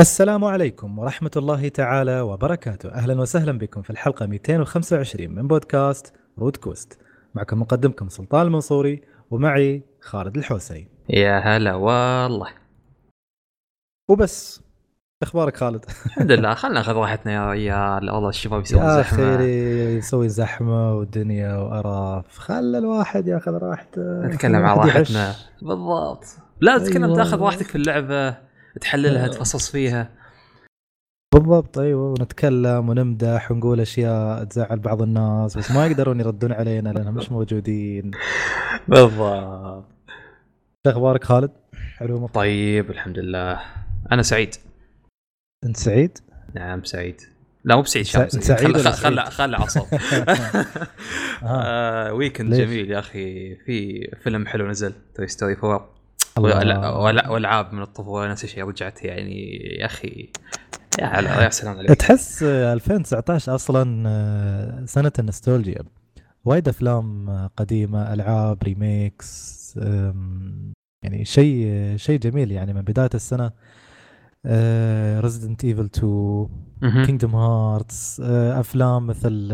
السلام عليكم ورحمة الله تعالى وبركاته. أهلا وسهلا بكم في الحلقة 225 من بودكاست روت كويست. معكم مقدمكم سلطان المنصوري ومعي خالد الحوسني يا هلا والله. وبس أخبارك خالد؟ الحمد لله خلنا ناخذ راحتنا يا ريال. والله الشباب يسوون يا زحمة. أخي يسوي زحمة ودنيا وقرف خلى الواحد ياخذ راحته. نتكلم عن. راحتنا. بالضبط. لا تتكلم أيوة. تاخذ راحتك في اللعبة. تحللها أيوة. تفصص فيها بالضبط أيوه ونتكلم ونمدح ونقول أشياء تزعل بعض الناس بس ما يقدرون يردون علينا لأنهم مش موجودين بالضبط شو أخبارك خالد؟ حلو مط- طيب الحمد لله أنا سعيد أنت سعيد؟ نعم سعيد لا مو بسعيد شاب سع- سعيد خل خل؟ خل عصب آه. آه weekend ليش؟ جميل يا أخي في فيلم حلو نزل توي ستوري 4 الله. وألع- والعاب من الطفولة نفس الشيء رجعت يعني يا أخي يا يا سلام عليك. تحس آه، 2019 أصلا آه، سنة النوستالجيا. وايد أفلام قديمة ألعاب remakes يعني شيء شيء جميل يعني من بداية السنة. ريزدنت ايفل 2 مهم. كينجدوم هارتس أفلام مثل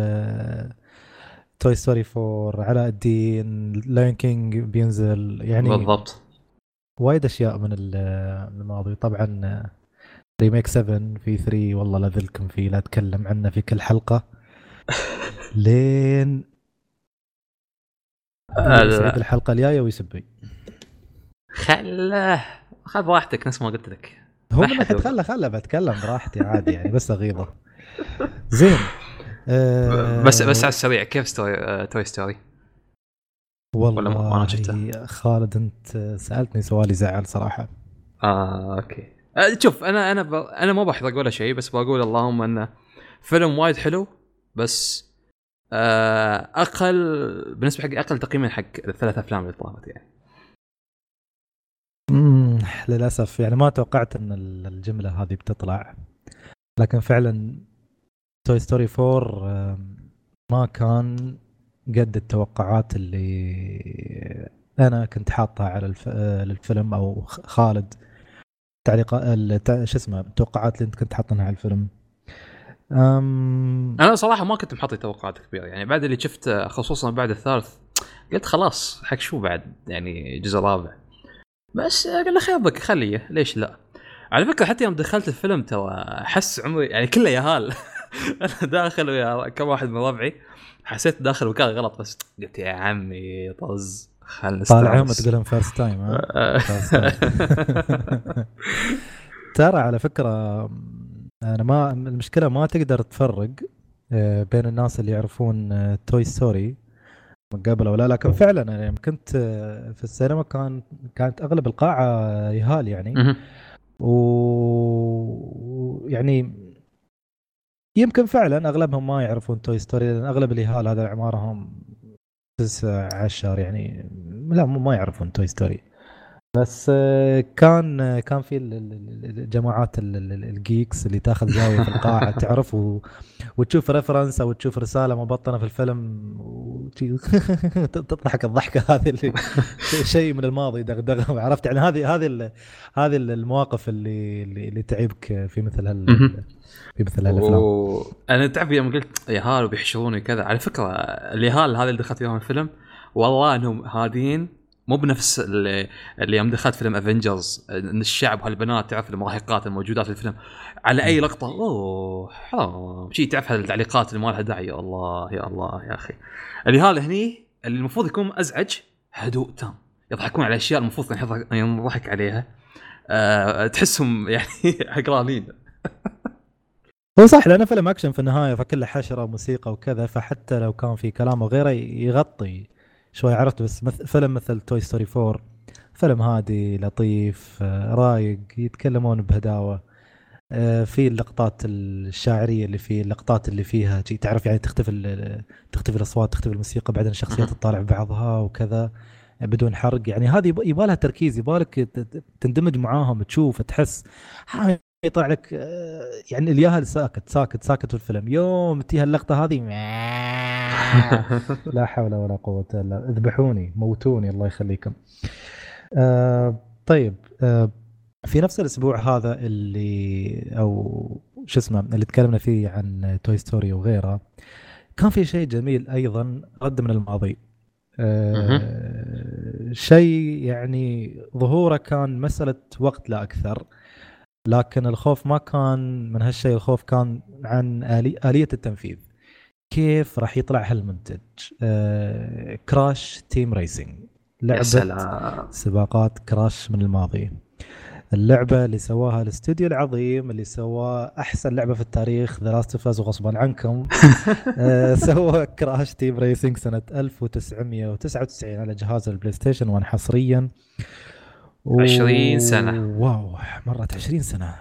توي ستوري 4 علاء الدين لاين كينج بينزل يعني بالضبط. وايد أشياء من ال- من الماضي. طبعا remake 7 في 3 والله لا ذلكم فيه لا أتكلم عنه في كل حلقة. لين آه، يسعد الحلقة الجاية ويسبي. خله. خذ راحتك نفس ما قلت لك. هو ما من حد ناحيه. خله خله بتكلم براحتي عادي يعني بس أغيظه. زين. آه، بس بس على السريع كيف ستوري آه، توي ستوري والله ولا ما- شفته؟ خالد انت سألتني سؤال يزعل صراحة. آه أوكي. آه، شوف أنا أنا ب... أنا ما بحرق ولا شيء بس بقول اللهم انه فيلم وايد حلو بس آه أقل بالنسبة حق أقل تقييما حق الثلاث أفلام اللي طافت يعني. مم، للأسف. يعني ما توقعت أن ال- الجملة هذه بتطلع. لكن فعلا توي ستوري 4 آم، ما كان قد التوقعات اللي أنا كنت حاطها على الف... للفيلم أو خالد. تعليقات شو اسمه التوقعات اللي أنت كنت حاطنها على الفيلم. أم... أنا صراحة ما كنت محطي توقعات كبيرة. يعني بعد اللي شفته خصوصا بعد الثالث قلت خلاص حق شو بعد؟ يعني جزء رابع بس قال خير بك خليه. ليش لا؟ على فكرة حتى يوم دخلت الفيلم ترى أحس عمري يعني كله يهال. أنا داخل ويا كم واحد من ربعي. حسيت داخل مكان غلط بس قلت يا عمي طز خلنا طالعهم نستانس. تقولهم first time آه. ترى على فكرة أنا ما المشكلة ما تقدر تفرق آه، بين الناس اللي يعرفون توي ستوري من قبل ولا لكن فعلا أنا يوم كنت آه، في السينما كان كانت أغلب القاعة يهال يعني. ويعني يمكن فعلا أغلبهم ما يعرفون توي ستوري لأن أغلب اليهال هذا اعمارهم تسع عشر يعني لا ما يعرفون توي ستوري بس آه، كان آه، كان في ال- ال- ال- الجماعات ال- ال- ال- ال geeks اللي تاخذ زاوية في القاعة تعرف و... وتشوف reference أو تشوف رسالة مبطنة في الفيلم وتي- تضحك الضحكة هذه اللي شيء من الماضي دغدغة. عرفت؟ يعني هذه هذه ال- هذه المواقف اللي اللي, تعبك في مثل هال. في مثل هالأفلام. و... أنا تعرف يوم قلت يهال وبيحشروني كذا على فكرة اليهال هذا اللي دخلت فيهم الفيلم والله إنهم هادين مو بنفس اللي, اللي يوم دخلت فيلم افنجرز إن الشعب وهالبنات تعرف المراهقات الموجودات في الفيلم. على أي لقطة؟ أوه حرام. شي تعرف هالتعليقات اللي ما لها داعي؟ يا الله يا الله يا أخي. اليهال هني اللي المفروض يكون أزعج هدوء تام. يضحكون على أشياء المفروض ينضحك عليها. أه تحسهم يعني عقرانين هو صح لأنه فيلم أكشن في النهاية فكله حشرة وموسيقى وكذا فحتى لو كان في كلام وغيره يغطي. شوي عرفت بس مث... فيلم مثل توي ستوري 4 فيلم هادي لطيف آه، رايق يتكلمون بهداوة آه، في اللقطات الشاعرية اللي فيه اللقطات اللي فيها تعرف يعني تختفي تختفي الأصوات تختفي الموسيقى بعدين الشخصيات. تطالع ببعضها وكذا بدون حرق يعني هذه يب- يبغى لها تركيز يبغى لك ت- ت- تندمج معاهم تشوف تحس يطلع لك آه، يعني الياهل ساكت ساكت ساكت في الفيلم. يوم تجي اللقطة هذه لا حول ولا قوة إلا اذبحوني موتوني الله يخليكم. آه طيب آه في نفس الأسبوع هذا اللي أو شو اسمه اللي تكلمنا فيه عن توي ستوري وغيره كان في شيء جميل أيضا رد من الماضي. آه شيء يعني ظهوره كان مسألة وقت لا أكثر. لكن الخوف ما كان من هالشيء الخوف كان عن آلي آلية التنفيذ. كيف راح يطلع هالمنتج؟ آه كراش تيم ريسنج لعبة سلام. سباقات كراش من الماضي. اللعبة اللي سواها الأستوديو العظيم اللي سوى أحسن لعبة في التاريخ ذا لاست اوف وغصبا عنكم. آه سوى كراش تيم ريسنج سنة 1999 على جهاز البلاي ستيشن 1 حصريا. 20 سنة. واو مرت 20 سنة.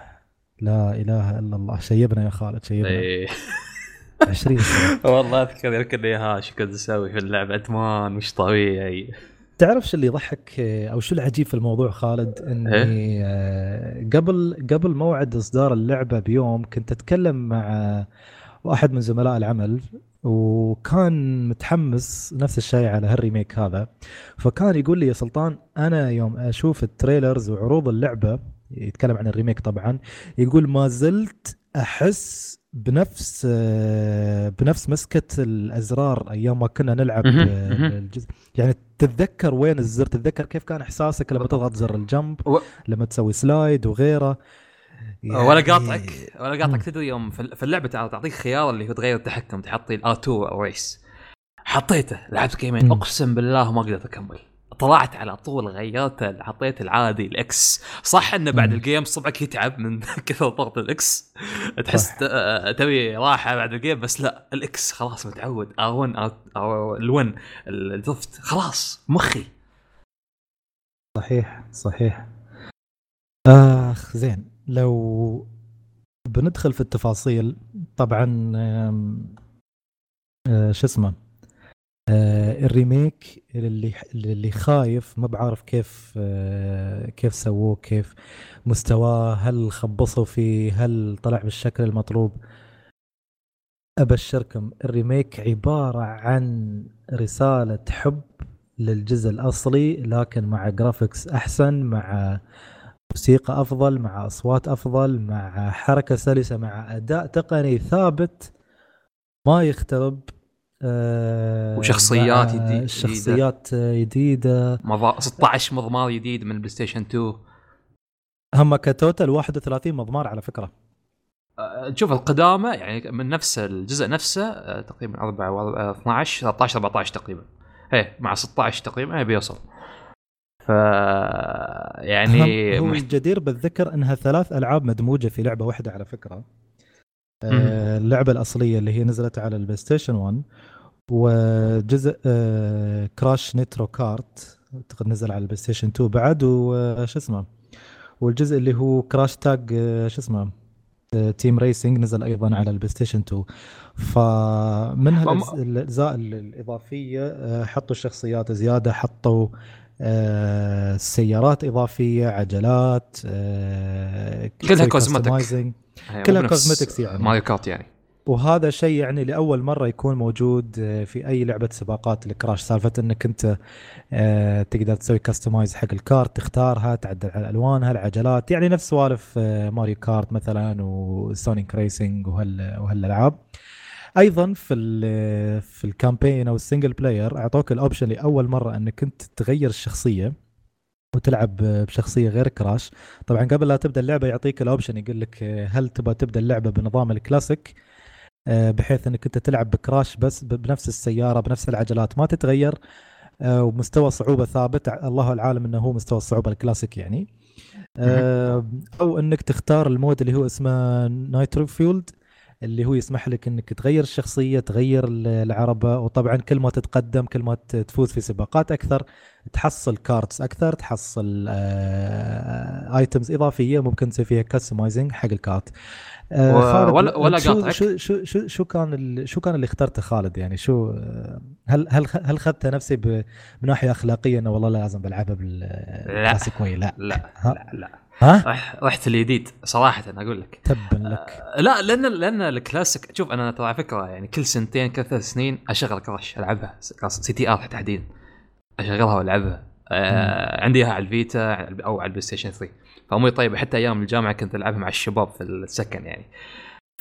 لا إله إلا الله. شيبنا يا خالد شيبنا. إيه. 20 سنة. والله أذكر يركض ها شو كنت أسوي في اللعبه أدمان مش طبيعي. تعرف شو اللي يضحك آه، أو شو العجيب في الموضوع خالد؟ إني آه، قبل قبل موعد إصدار اللعبة بيوم كنت أتكلم مع واحد من زملاء العمل وكان متحمس نفس الشيء على هال remake هذا. فكان يقول لي يا سلطان أنا يوم أشوف ال trailers وعروض اللعبة يتكلم عن ال remake طبعا يقول ما زلت أحس بنفس بنفس مسكة الأزرار أيام ما كنا نلعب. الجزء. يعني تتذكر وين الزر؟ تتذكر كيف كان إحساسك لما تضغط زر الجنب و- لما تسوي slide وغيره؟ ولا يعني- قاطعك ولا. قاطعك تدري يوم في اللعبة تعطيك خيار اللي هو تغير التحكم تحطي ال R2 race حطيته لعبت game ـين. أقسم بالله ما قدرت أكمل. طلعت على طول غيرت حطيت العادي ال X. صح إنه بعد. ال game صبعك يتعب من كثر ضغط ال X. تحس آه، تبي راحة بعد ال game بس لا ال X خلاص متعود. R1 R L1 ال drift خلاص مخي. صحيح صحيح. آخ زين. لو بندخل في التفاصيل طبعا آه، شو اسمه آه، ال remake اللي اللي خايف ما بعرف كيف آه، كيف سووه كيف مستواه هل خبصوا فيه هل طلع بالشكل المطلوب. أبشركم ال remake عبارة عن رسالة حب للجزء الأصلي لكن مع graphics أحسن مع موسيقى أفضل مع أصوات أفضل مع حركة سلسة مع أداء تقني ثابت ما يخترب آه، وشخصيات مع جديد- شخصيات جديده مضا- 16 مضمار جديد من البلاي ستيشن 2 هم ك total 31 مضمار على فكرة. أه، تشوف القدامى يعني من نفس الجزء نفسه أه، تقريبا 4 و 12 13 14 تقريبا. إيه مع 16 تقريبا إيه بيوصل. ف يعني هو محت... الجدير بالذكر إنها ثلاث ألعاب مدموجة في لعبة واحدة على فكرة. آه، اللعبة الأصلية اللي هي نزلت على البلاي ستيشن 1 وجزء آه، كراش نيترو كارت أعتقد نزل على البلاي ستيشن 2 بعد وش اسمه والجزء اللي هو كراش تاغ آه، شو اسمه آه، تيم ريسنج نزل أيضا على البلاي ستيشن 2 فمن ما- هالأجز- الاجزاء الإضافية آه، حطوا الشخصيات زيادة حطوا آه، سيارات إضافية عجلات آه، كلها customizing. هي كلها cosmetics يعني. ماريو كارت يعني. وهذا شيء يعني لأول مرة يكون موجود آه، في أي لعبة سباقات الكراش. سالفة إنك أنت آه، تقدر تسوي customize حق ال kart تختارها تعدل على ألوانها العجلات. يعني نفس سوالف ماريو كارت مثلا وسونيك ريسنج وهال وهالألعاب. أيضا في ال في ال campaign أو ال single player أعطوك ال option لأول مرة أنك انت تغير الشخصية وتلعب بشخصية غير كراش. طبعا قبل لا تبدأ اللعبة يعطيك ال option يقول لك هل تبغى تبدأ اللعبة بنظام الكلاسيك آه، بحيث أنك انت تلعب بكراش بس بنفس السيارة بنفس العجلات ما تتغير آه، ومستوى صعوبة ثابت. الله العالم إنه هو مستوى الصعوبة الكلاسيك يعني. آه، أو أنك تختار ال mode اللي هو اسمه Nitro-Fueled اللي هو يسمح لك إنك تغير الشخصية تغير ال- العربة وطبعا كل ما تتقدم كل ما تفوز في سباقات أكثر تحصل karts أكثر تحصل items إضافية ممكن تسوي فيها customizing حق ال kart. آه، ولا- ولا شو قاطعك. شو شو شو شو كان ال- شو كان اللي اخترته خالد؟ يعني شو آه، هل هل هل خذته نفسي من ناحية أخلاقية إنه والله لازم بلعبها بال classic way؟ لا. لا ها؟ لا لا. ها؟ رح رحت الجديد صراحة أقول لك. تبا لك. لا لأن لأن الكلاسيك شوف أنا ترى على فكرة يعني كل سنتين كل ثلاث سنين أشغل كراش ألعبها CTR تحديدا. أشغلها وألعبها. آه عندي إياها على الفيتا أو على البلاي ستيشن 3 فاميلي طيبه حتى أيام الجامعة كنت ألعبها مع الشباب في السكن يعني.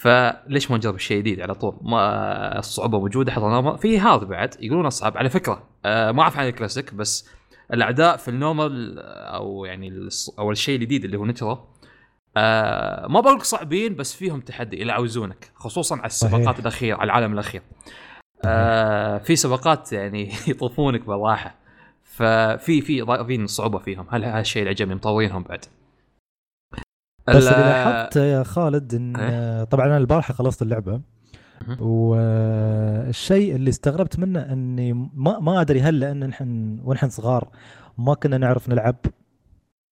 فليش ما نجرب شيء جديد على طول؟ ما الصعوبة موجودة حطيناها في hard بعد يقولون أصعب. على فكرة آه ما أعرف عن الكلاسيك بس الأعداء في ال normal أو يعني أو الشيء الجديد اللي هو nitro آه ما بقول صعبين بس فيهم تحدي يلعوزونك خصوصا على السباقات الأخيرة على العالم الأخير. آه في سباقات يعني يطوفونك بالراحة ففي في ضايفين صعوبة فيهم هل هذا الشيء اللي عجبني مطورينهم بعد؟ بس اللي لاحظت يا خالد إن إيه؟ طبعا أنا البارحة خلصت اللعبة والشيء اللي استغربت منه إني ما ما أدري هل لأن نحن ونحن صغار ما كنا نعرف نلعب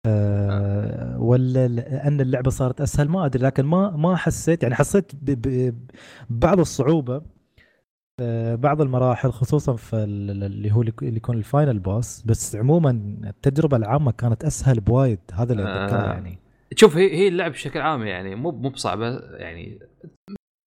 أه ولا لأن اللعبة صارت أسهل ما أدري لكن ما ما حسيت يعني حسيت ببعض الصعوبة بعض المراحل خصوصا في اللي هو اللي يكون ال final boss بس عموما التجربة العامة كانت أسهل بوايد هذا اللي أتذكره آه يعني. شوف هي هي اللعب بشكل عام يعني مو مو بصعبة يعني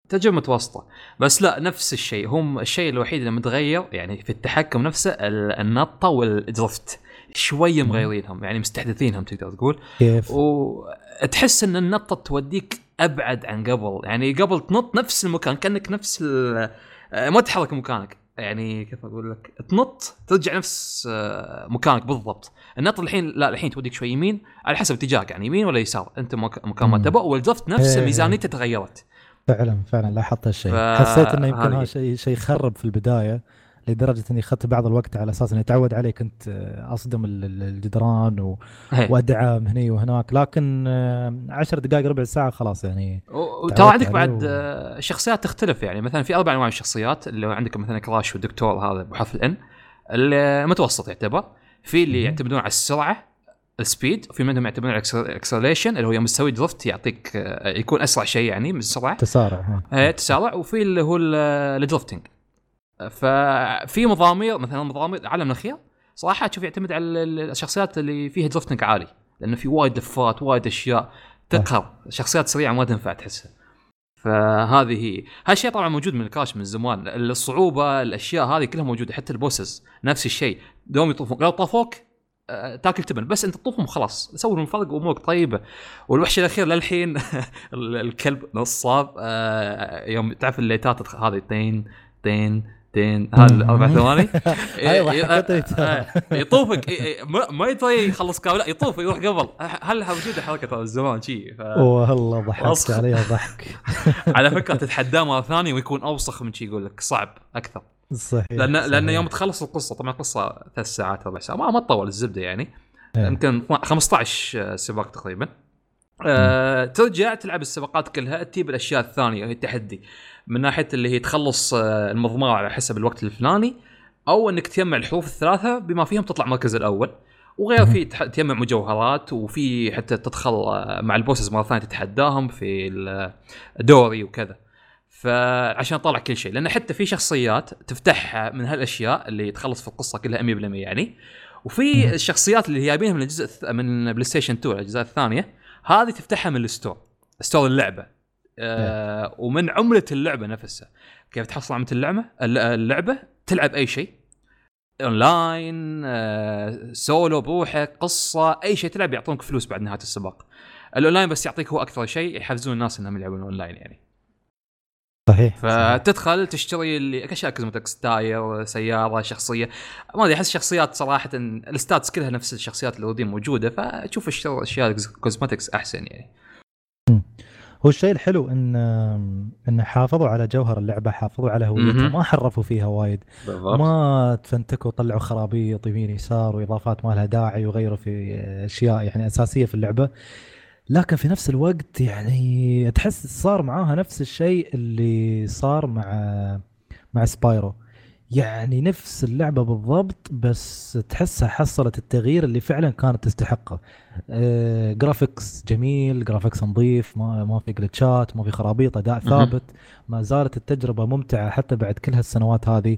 تجربة متوسطة. بس لا نفس الشيء. هم الشيء الوحيد اللي متغير يعني في التحكم نفسه النطة وال drift. شوية مغيرينهم يعني مستحدثينهم تقدر تقول. كيف؟ وتحس إن النطة توديك أبعد عن قبل. يعني قبل تنط نفس المكان كأنك نفس ما تتحرك مكانك. يعني كيف أقول لك؟ تنط ترجع نفس آه، مكانك بالضبط. النط الحين لا الحين توديك شوي يمين على حسب اتجاهك يعني يمين ولا يسار. أنت مكان ما تبغى والدرفت نفسه إيه. ميزانيته تغيرت فعلا فعلا لاحظت هالشيء. ف... حسيت إنه يمكن هذا شيء شيء خرب في البداية لدرجة إني أخذت بعض الوقت على أساس إني أتعود عليه كنت أصدم الجدران و... وأدعم هني وهناك. لكن 10 دقائق ربع ساعة خلاص يعني وترى عندك بعد و... شخصيات تختلف يعني. مثلا في أربع أنواع من الشخصيات اللي عندك مثلا كراش والدكتور هذا بحرف الان المتوسط يعتبر. في اللي يعتمدون على السرعة ال speed وفي منهم يعتمدون على ال acceleration اللي هو يوم تسوي drift يعطيك يكون أسرع شيء يعني من السرعة. تسارع إيه تسارع وفي اللي هو ال drifting ففي مضامير مثلا مضامير عالم الاخير صراحة تشوف يعتمد على الشخصيات اللي فيها drifting عالي لأنه في وايد لفات وايد أشياء تقهر شخصيات سريعة ما تنفع تحسها. فهذه هي. هالشيء طبعا موجود من الكراش من زمان. الصعوبة الأشياء هذه كلها موجودة حتى ال bosses نفس الشيء. دوم يطوفون لو طافوك آه، تاكل تبن. بس انت تطوفهم وخلاص سووا لهم فرق وامورك طيبة. والوحش الأخير للحين الكلب نصاب. آه، يوم تعرف الليتات هذه. طين طين دقيقتين هذا أربع ثواني. أيوه آه، يطوفك. ما يدري يخلص كامل. لا يطوف يروح قبل. هل موجودة حركة زمان شيء ف... والله ضحكت عليها ضحك. على فكرة تتحداه مرة ثانية ويكون أوسخ من شيء يقول لك صعب أكثر. صحيح لأن لأن يوم تخلص القصة طبعا القصة ثلاث ساعات أربع ساعات ما, ما تطول الزبدة يعني. إيه. يمكن 15 سباق تقريبا. أه ترجع تلعب السباقات كلها تجيب الأشياء الثانية هي التحدي. من ناحية اللي هي تخلص آه، المضمار على حسب الوقت الفلاني أو إنك تجمع الحروف الثلاثة بما فيهم تطلع المركز الأول. وغير في تجمع مجوهرات وفي حتى تدخل آه، مع البوسز مرة ثانية تتحداهم في الدوري وكذا. فعشان طلع كل شيء لأن حتى في شخصيات تفتحها من هالأشياء اللي تخلص في القصة كلها 100% يعني. وفي الشخصيات اللي جايبينها من الجزء من بلاي ستيشن 2 الأجزاء الثانية هذه تفتحها من ال store store اللعبة. آه ومن عملة اللعبة نفسها. كيف تحصل عملة اللعبه اللعبة تلعب أي شيء. اونلاين آه سولو بروحك قصة أي شيء تلعب يعطونك فلوس بعد نهاية السباق. الاونلاين بس يعطيك هو أكثر شيء يحفزون الناس إنهم يلعبون اونلاين يعني. صحيح فتدخل تشتري اللي اشياء cosmetics tire سيارة شخصية. ما أدري أحس الشخصيات صراحة ال stats كلها نفس الشخصيات اللي موجودة فتشوف أشياء cosmetics أحسن يعني. هو الشيء الحلو إن إن حافظوا على جوهر اللعبة حافظوا على هويتها. ما حرفوا فيها وايد. بالضبط. ما تفنتكوا طلعوا خرابيط يمين يسار وإضافات ما لها داعي وغيروا في أشياء يعني أساسية في اللعبة. لكن في نفس الوقت يعني تحس صار معاها نفس الشيء اللي صار مع مع سبايرو. يعني نفس اللعبة بالضبط بس تحسها حصلت التغيير اللي فعلا كانت تستحقه. آه graphics جميل graphics نظيف ما ما في glitchات ما في خرابيط أداء ثابت ما زالت التجربة ممتعة حتى بعد كل هالسنوات هذه.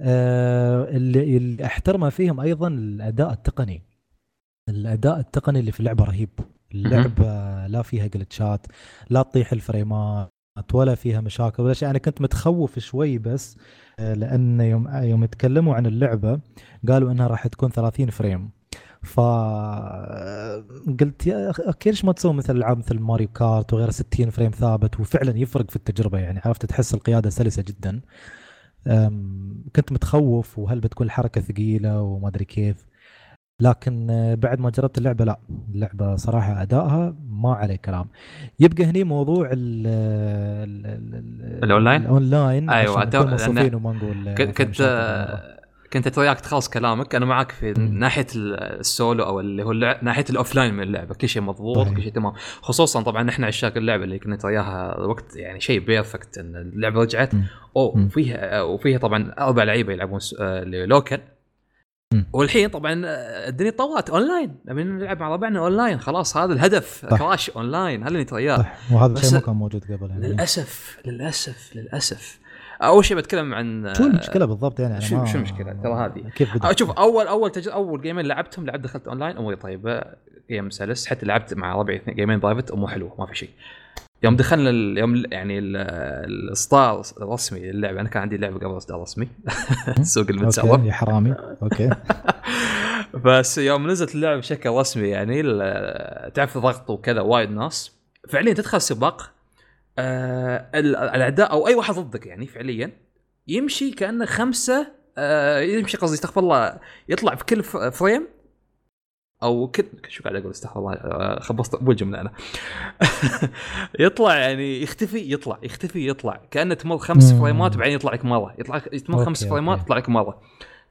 آه اللي, اللي احترمه فيهم أيضا الأداء التقني. الأداء التقني اللي في اللعبة رهيب. اللعبه لا فيها glitchات لا تطيح ال frameات ولا فيها مشاكل ولا شيء. أنا كنت متخوف شوي بس آه، لأن يوم يوم تكلموا عن اللعبة قالوا إنها راح تكون 30 frame. ف قلت يا أخي ليش ما تسوي مثل العاب مثل ماريو كارت وغيره 60 frame ثابت؟ وفعلا يفرق في التجربة يعني عرفت؟ تحس القيادة سلسة جدا. كنت متخوف وهل بتكون الحركة ثقيلة وما أدري كيف. لكن آه، بعد ما جربت اللعبة لا اللعبة صراحة أدائها ما عليه كلام يبقى هني موضوع ال ال online؟ ال online نكون منصفين لأن وما نقول آه، كنت كنت مشاكل بالمرة. كنت وياك تخلص كلامك أنا معك في مم. ناحية السولو أو اللي هو اللع... ناحية ال offline من اللعبة كل شيء مضبوط. كل شيء تمام خصوصا طبعا نحن عشاق اللعبة اللي كنت وياها وقت يعني شيء perfect إن اللعبة رجعت. اوه مم. وفيها طبعا أربع لعيبة يلعبون س- آه، اللي local مم. والحين طبعا آه، الدنيا طورت أونلاين. نبي نلعب مع ربعنا أونلاين. خلاص هذا الهدف. صح. كراش أونلاين. هذا اللي وياه صح. وهذا الشيء ما كان موجود قبل يعني. للأسف للأسف للأسف. أول شيء بتكلم عن شو المشكلة بالضبط يعني؟ شو- شو المشكلة؟ ترى هذه. كيف بدأ آه، شوف أول أول تج... أول gameين لعبتهم لعبت دخلت أونلاين. أموري طيبة. game سلس. حتى لعبت مع ربعي اثنين gameين private أمور حلوة ما في شيء. يوم دخلنا ال... يوم يعني ال- الاصدار الرسمي للعبة. أنا كان عندي لعبة قبل اصدار رسمي السوق المتسوق. يا حرامي. أوكي. بس يوم نزلت اللعبة بشكل رسمي يعني ال- تعرف ضغط وكذا وايد ناس. فعليا تدخل سباق آه ال- الأعداء أو أي واحد ضدك يعني فعليا يمشي كأنه خمسة آه يمشي قصدي استغفر الله يطلع في كل frame أو كل شو قاعد أقول استغفر الله خبصت ابو الجمله أنا يطلع يعني يختفي يطلع يختفي يطلع. كأنه تمر خمس. frameات بعدين يطلع لك مرة. يطلع تمر خمس frameات. يطلع لك مرة.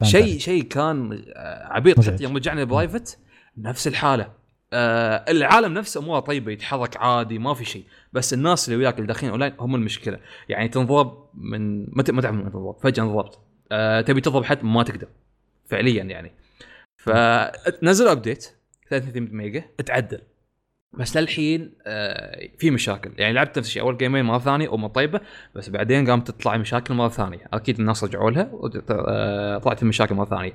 شيء. شيء كان آه، عبيط. حتى يوم رجعنا private نفس الحالة. آه العالم نفسه أموره طيبة يتحرك عادي ما في شيء. بس الناس اللي وياك اللي داخلين أونلاين هم المشكلة. يعني تنضرب من ما تعرف من تنضرب. فجأة انضربت. آه تبي تضرب حد ما تقدر. فعليا يعني. فنزلوا update 33 ميجا. اتعدل بس للحين آه في مشاكل. يعني لعبت نفس الشيء. أول gameين مرة ثانية امور طيبة. بس بعدين قامت تطلع مشاكل مرة ثانية. أكيد الناس رجعوا لها وطلعت المشاكل مرة ثانية.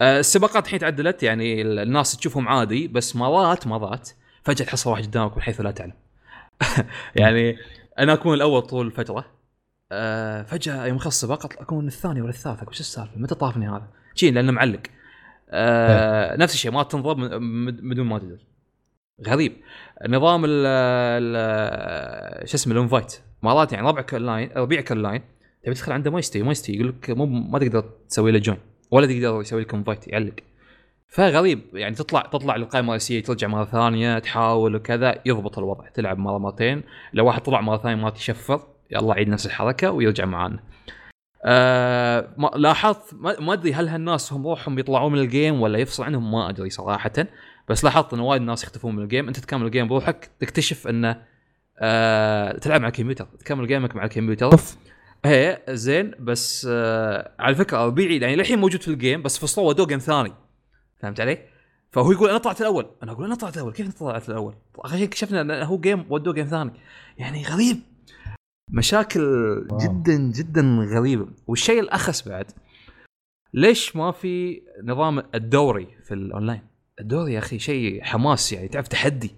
آه، السباقات الحين تعدلت. يعني ال- الناس تشوفهم عادي بس مرات مرات فجأة تحصل واحد قدامك من حيث لا تعلم. يعني أنا أكون الأول طول الفترة. آه، فجأة يوم خلص السباق أكون الثاني ولا الثالث. شو السالفة؟ متى طافني هذا؟ شي لأنه معلق. آه، نفس الشيء ما تنضرب بدون ما تدري. غريب. نظام ال شو اسمه ال invite. مرات يعني ربعك اونلاين ربيعك اونلاين تبي تدخل عنده ما يستوي ما يستوي يقول لك مو ما تقدر تسوي له join ولا تقدر يسوي لك invite يعلق. فغريب. يعني تطلع تطلع للقائمة الرئيسية ترجع مرة ثانية تحاول وكذا يضبط الوضع. تلعب مرة مرتين. لو واحد طلع مرة ثانية ما تشفر يلا عيد نفس الحركة ويرجع معانا. آه ما لاحظت ما أدري هل هالناس هم روحهم يطلعون من ال game ولا يفصل عنهم؟ ما أدري صراحة. بس لاحظت انه وايد ناس يختفون من ال game أنت تكمل ال game بروحك تكتشف إنه آه تلعب مع الكمبيوتر. تكمل gameك مع الكمبيوتر. أوف. إيه زين. بس آه على فكرة ربيعي يعني للحين موجود في ال game بس فصلوه ودوه game ثاني. فهمت علي؟ فهو يقول أنا طلعت الأول. أنا أقول أنا طلعت الأول. كيف أنت طلعت الأول؟ آخر شيء اكتشفنا إنه هو game ودوه game ثاني. يعني غريب. مشاكل wow. جدا جدا غريبة والشيء الأخس بعد ليش ما في نظام الدوري في الأونلاين؟ الدوري يا أخي شيء حماس يعني تعرف تحدي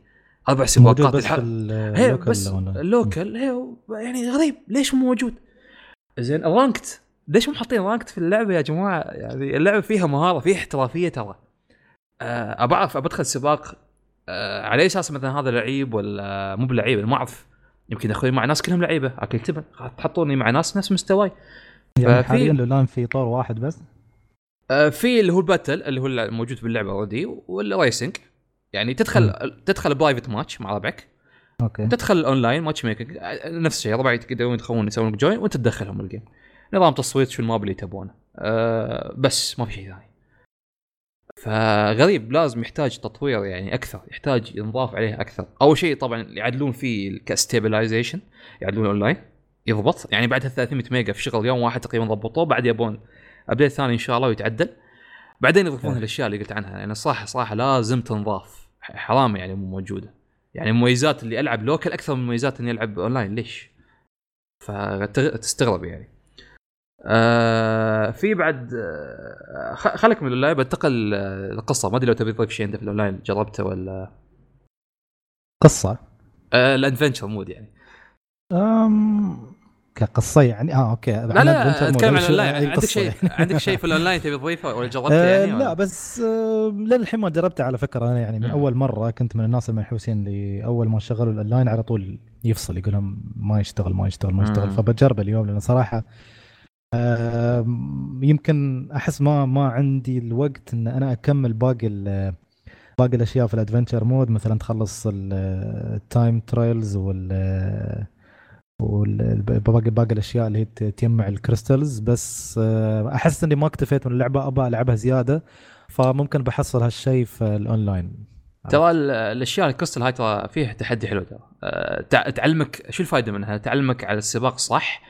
أربع سباقات بس الح- هي بس ال local هي يعني غريب ليش مو موجود؟ زين ranked ليش مو حاطين ranked في اللعبة يا جماعة؟ يعني اللعبة فيها مهارة فيها احترافية ترى. أه ابى اعرف ابى ادخل سباق أه على أساس مثلا هذا لعيب ولا مو بلعيب ما أعرف يمكن أخوي مع ناس كلهم لعيبة. اكل تبن تحطوني مع ناس نفس مستواي. يعني حاليا الاونلاين في طور واحد بس؟ أه في اللي هو ال battle اللي هو الموجود باللعبة already وال racing يعني تدخل تدخل private match مع ربعك. أوكي. تدخل ال online matchmaking نفس الشيء ربعك يقدرون يدخلون يسوون join وانت تدخلهم ال game نظام تصويت شو ال map اللي تبونه. أه بس ما في شيء ثاني. فغريب لازم يحتاج تطوير يعني أكثر يحتاج ينضاف عليه أكثر أول شيء طبعا يعدلون فيه ك stabilization يعدلون أونلاين يضبط يعني بعد 300 ميجا في شغل يوم واحد تقريبا ضبطوه بعد يبون update ثاني إن شاء الله ويتعدل بعدين يضيفون أوكي. الأشياء اللي قلت عنها يعني صراحة صراحة لازم تنضاف حرام يعني مو موجودة يعني مميزات اللي ألعب local أكثر من مميزات إني ألعب أونلاين ليش؟ فتستغرب يعني. آه في بعد آه خ- خليك من الأونلاين بنتقل آه، للقصه ما أدري لو تبي تضيف شيء أنت في الأونلاين جربته ولا؟ قصة؟ آه ال adventure mode يعني. أم... كقصة يعني؟ آه أوكي. لا لا أتكلم عن الأونلاين. عندك شيء عندك شيء في الأونلاين تبي تضيفه ولا جربته آه يعني لا بس آه للحين ما جربته على فكرة. أنا يعني من أول مرة كنت من الناس المنحوسين اللي اول ما شغلوا الأونلاين على طول يفصل يقول لهم ما يشتغل ما يشتغل ما يشتغل. فبجربه اليوم لأن صراحة آه يمكن أحس ما ما عندي الوقت إن أنا أكمل باقي باقي الأشياء في ال adventure mode مثلا تخلص ال time trials وال وباقي باقي الأشياء اللي هي تجمع ال crystals بس أحس إني ما اكتفيت من اللعبة ابى ألعبها زيادة فممكن بحصل هالشيء في الاونلاين ترى الأشياء الكريستال هاي ترى فيها تحدي حلو ترى. آه، تعلمك شو الفائده منها؟ تعلمك على السباق صح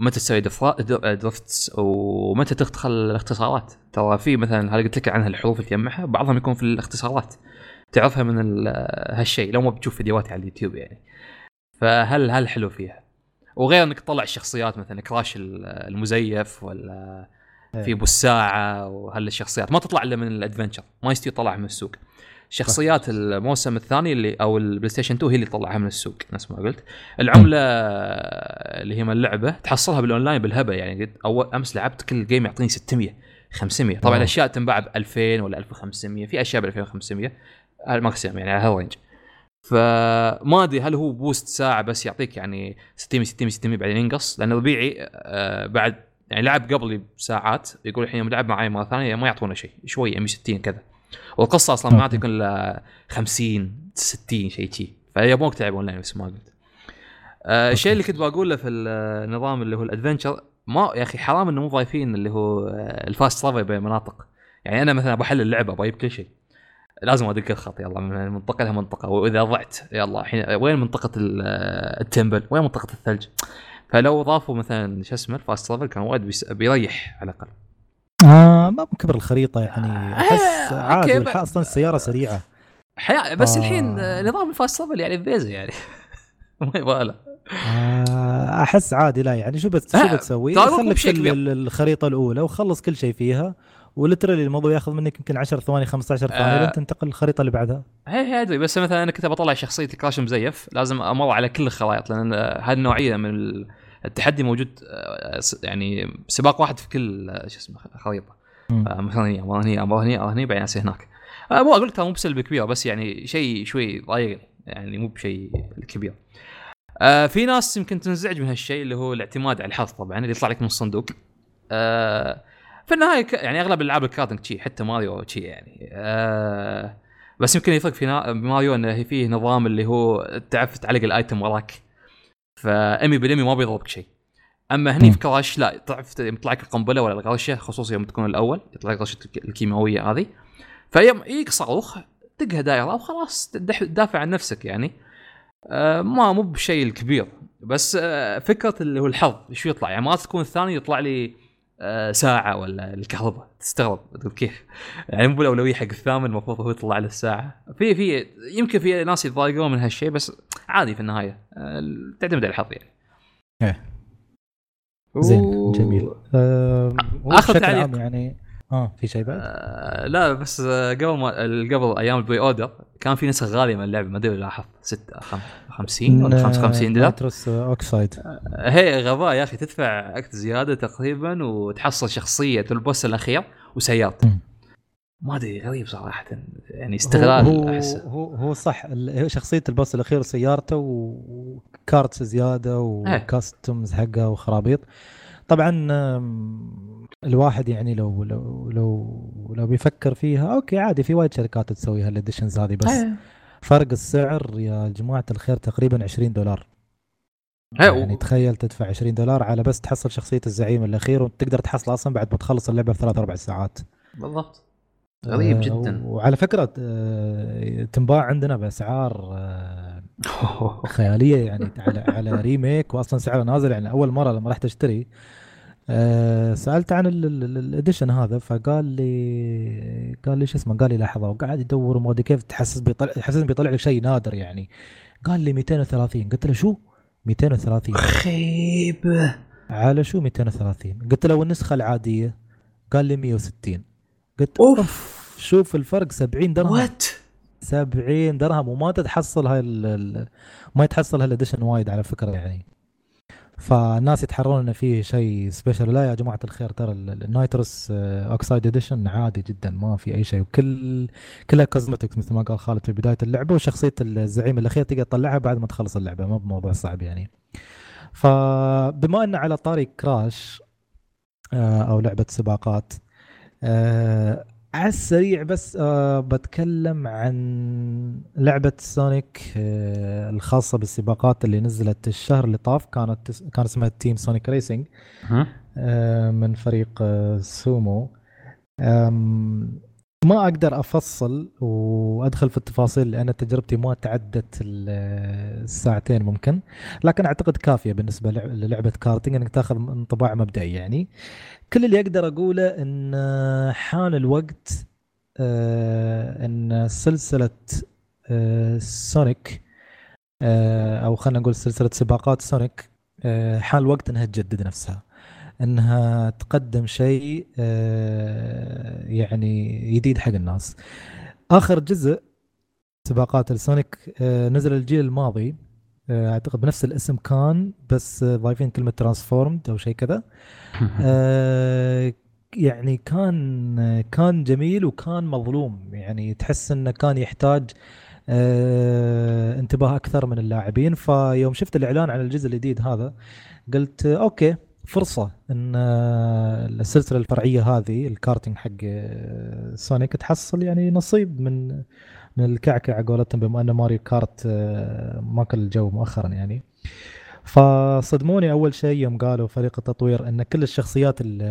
متى تسوي drifts ومتى تدخل الاختصارات؟ ترى في مثلا هذا قلت لك عنها الحروف اللي تجمعها بعضهم يكون في الاختصارات. تعرفها من هالشيء لو ما بتشوف فيديوهات على اليوتيوب يعني. فهل هل حلو فيها؟ وغير إنك تطلع الشخصيات مثلا كراش المزيف ولا إيه. في ابو الساعة وهالشخصيات ما تطلع إلا من ال adventure ما يستوي يطلعها من السوق. شخصيات الموسم الثاني اللي أو البلاي ستيشن 2 هي اللي تطلعها من السوق نفس ما قلت. العملة اللي هي من اللعبة تحصلها بالأونلاين بالهبة يعني أول أمس لعبت كل game يعطيني 600 500 طبعا الأشياء تنباع ب 2000 ولا 1500 في أشياء ب 2500 ال maximum يعني على هال range فما أدري هل هو boost ساعة بس يعطيك يعني 600 600 600 بعدين ينقص لأن ربيعي آه بعد يعني لعب قبلي بساعات يقول الحين يوم لعب معي مرة ثانية ما يعطونا شيء شوي 160 كذا. والقصة أصلا ما يكون إلا 50 60 شيء شي. فيبونك تلعب اونلاين بس ما قلت. آه الشيء اللي كنت بقوله في النظام اللي هو ال adventure ما يا أخي حرام إنه مو ضايفين اللي هو آه، ال fast travel بين المناطق يعني أنا مثلا بحل اللعبة بجيب كل شيء. لازم أدق الخط يلا من منطقة لها منطقة. وإذا ضعت يلا الحين وين منطقة ال temple؟ وين منطقة الثلج؟ فلو ضافوا مثلا شو اسمه ال fast travel كان وايد بيريح على الأقل. آه ما بكبر الخريطة يعني أحس آه عادي أصلا السياره سريعة. حياة بس آه. الحين نظام الفاست ترافل يعني بيزه يعني. ما يبغى له. آه أحس عادي لا يعني شو بت... شو آه، بتسوي؟ خليك الخريطة الأولى وخلص كل شيء فيها ولترلي الموضوع ياخذ منك يمكن 10 ثواني 15 ثانية آه لين تنتقل للخريطه اللي بعدها. هي هي أدري بس مثلا أنا كنت بطلع شخصية كراش مزيف لازم أمر على كل الخرائط لأن هذه النوعيه من التحدي موجود آه، يعني سباق واحد في كل آه، شو اسمه خريطة. آه، مثلا هني مره هني مره هني هني بعدين هناك. مو أقول لك مو بسلبي كبير بس يعني شيء شوي ضايق يعني مو بشيء كبير آه في ناس يمكن تنزعج من هالشيء اللي هو الاعتماد على الحظ طبعا اللي يطلع لك من الصندوق. آه في النهاية يعني أغلب الألعاب الكارتنج شي حتى ماريو شي يعني. آه بس يمكن يفرق في ماريو انه فيه نظام اللي هو تعرف تعلق الأيتم وراك. فامي بالامي ما بيضربك شيء. أما هني في كراش لا تعرف يطلع لك القنبلة ولا الغرشة خصوصا يوم تكون الأول يطلع لك غرشه الكيماوية هذه. فيوم يجيك صاروخ دقها دائرة وخلاص تدافع عن نفسك يعني. آه ما مو بشيء الكبير. بس آه فكرة اللي هو الحظ شو يطلع؟ يعني ما تكون الثاني يطلع لي ساعة ولا الكهرباء. تستغرب تقول كيف. يعني مو الاولويه حق الثامن المفروض هو يطلع له الساعة. في في يمكن في ناس يتضايقون من هالشيء بس عادي في النهاية. آه، تعتمد على الحظ يعني. إيه. زين جميل. آه آخر تعليق. يعني آه في شيء بعد؟ آه لا بس قبل ما قبل أيام ال pre-order كان في نسخ غالية من اللعبة ما أدري لاحظت 6 50 ولا 55 دولار Nitros Oxide هي غباء يا أخي تدفع اكت زيادة تقريبا وتحصل شخصية ال boss الأخير وسيارته ما أدري غريب صراحة يعني استغلال هو احس هو هو صح شخصية ال boss الأخير وسيارته و karts زيادة و customs حقه وخرابيط. طبعا الواحد يعني لو لو لو لو بيفكر فيها أوكي عادي في وايد شركات تسوي هال editions هذه بس أيه. فرق السعر يا جماعة الخير تقريبا 20 دولار. يعني تخيل تدفع 20 دولار على بس تحصل شخصية الزعيم الأخير وتقدر تحصله أصلا بعد ما تخلص اللعبة في ثلاث أربع ساعات. بالضبط. غريب آه جدا. وعلى فكرة آه تنباع عندنا بأسعار آه خيالية يعني على على remake واصلا سعره نازل يعني أول مرة لما رحت أشتري أه سألت عن ال edition هذا فقال لي قال لي شو اسمه قال لي لحظه وقعد يدور وما أدري كيف تحسس بيطلع تحسس بيطلع لك شيء نادر يعني. قال لي 230 قلت له شو؟ 230 خيب. على شو 230 قلت له والنسخه العادية. قال لي 160 قلت أوف. شوف الفرق 70 درهم. what 70 درهم وما تتحصل هاي ما يتحصل هال edition وايد على فكرة يعني. فالناس يتحرون انه في شيء special لا يا جماعة الخير ترى ال- ال Nitros Oxide edition عادي جدا ما في أي شيء. وكل كلها cosmetics مثل ما قال خالد في بداية اللعبة وشخصية الزعيم الأخير تقدر تطلعها بعد ما تخلص اللعبة ما بموضوع صعب يعني. فبما إن على طاري كراش آه، أو لعبة سباقات آه، على السريع بس آه بتكلم عن لعبة سونيك آه الخاصة بالسباقات اللي نزلت الشهر اللي طاف كانت كان اسمها Team Sonic Racing؟ آه من فريق آه سومو ما أقدر أفصل وأدخل في التفاصيل لأن تجربتي ما تعدت ال- الساعتين ممكن لكن أعتقد كافية بالنسبة لع- للعبة كارتينج إنك تاخذ انطباع مبدئي يعني. كل اللي أقدر أقوله إن حان الوقت آه، إن سلسلة آه، سونيك آه، أو خلينا نقول سلسلة سباقات سونيك حان الوقت إنها تجدد نفسها. أنها تقدم شيء آه، يعني جديد حق الناس. آخر جزء سباقات السونيك آه، نزل الجيل الماضي. آه، أعتقد بنفس الاسم كان بس ضايفين كلمة Transformed أو شيء كذا. يعني كان كان جميل وكان مظلوم. يعني تحس إنه كان يحتاج انتباه أكثر من اللاعبين. فيوم شفت الإعلان عن الجزء الجديد هذا قلت okay فرصة إن آه، السلسلة الفرعية هذه الكارتينج حق آه، سونيك تحصل يعني نصيب من من الكعكة على قولتهم بما أن ماريو كارت آه، ماكل الجو مؤخرا يعني. فصدموني أول شيء يوم قالوا فريق التطوير إن كل الشخصيات ال-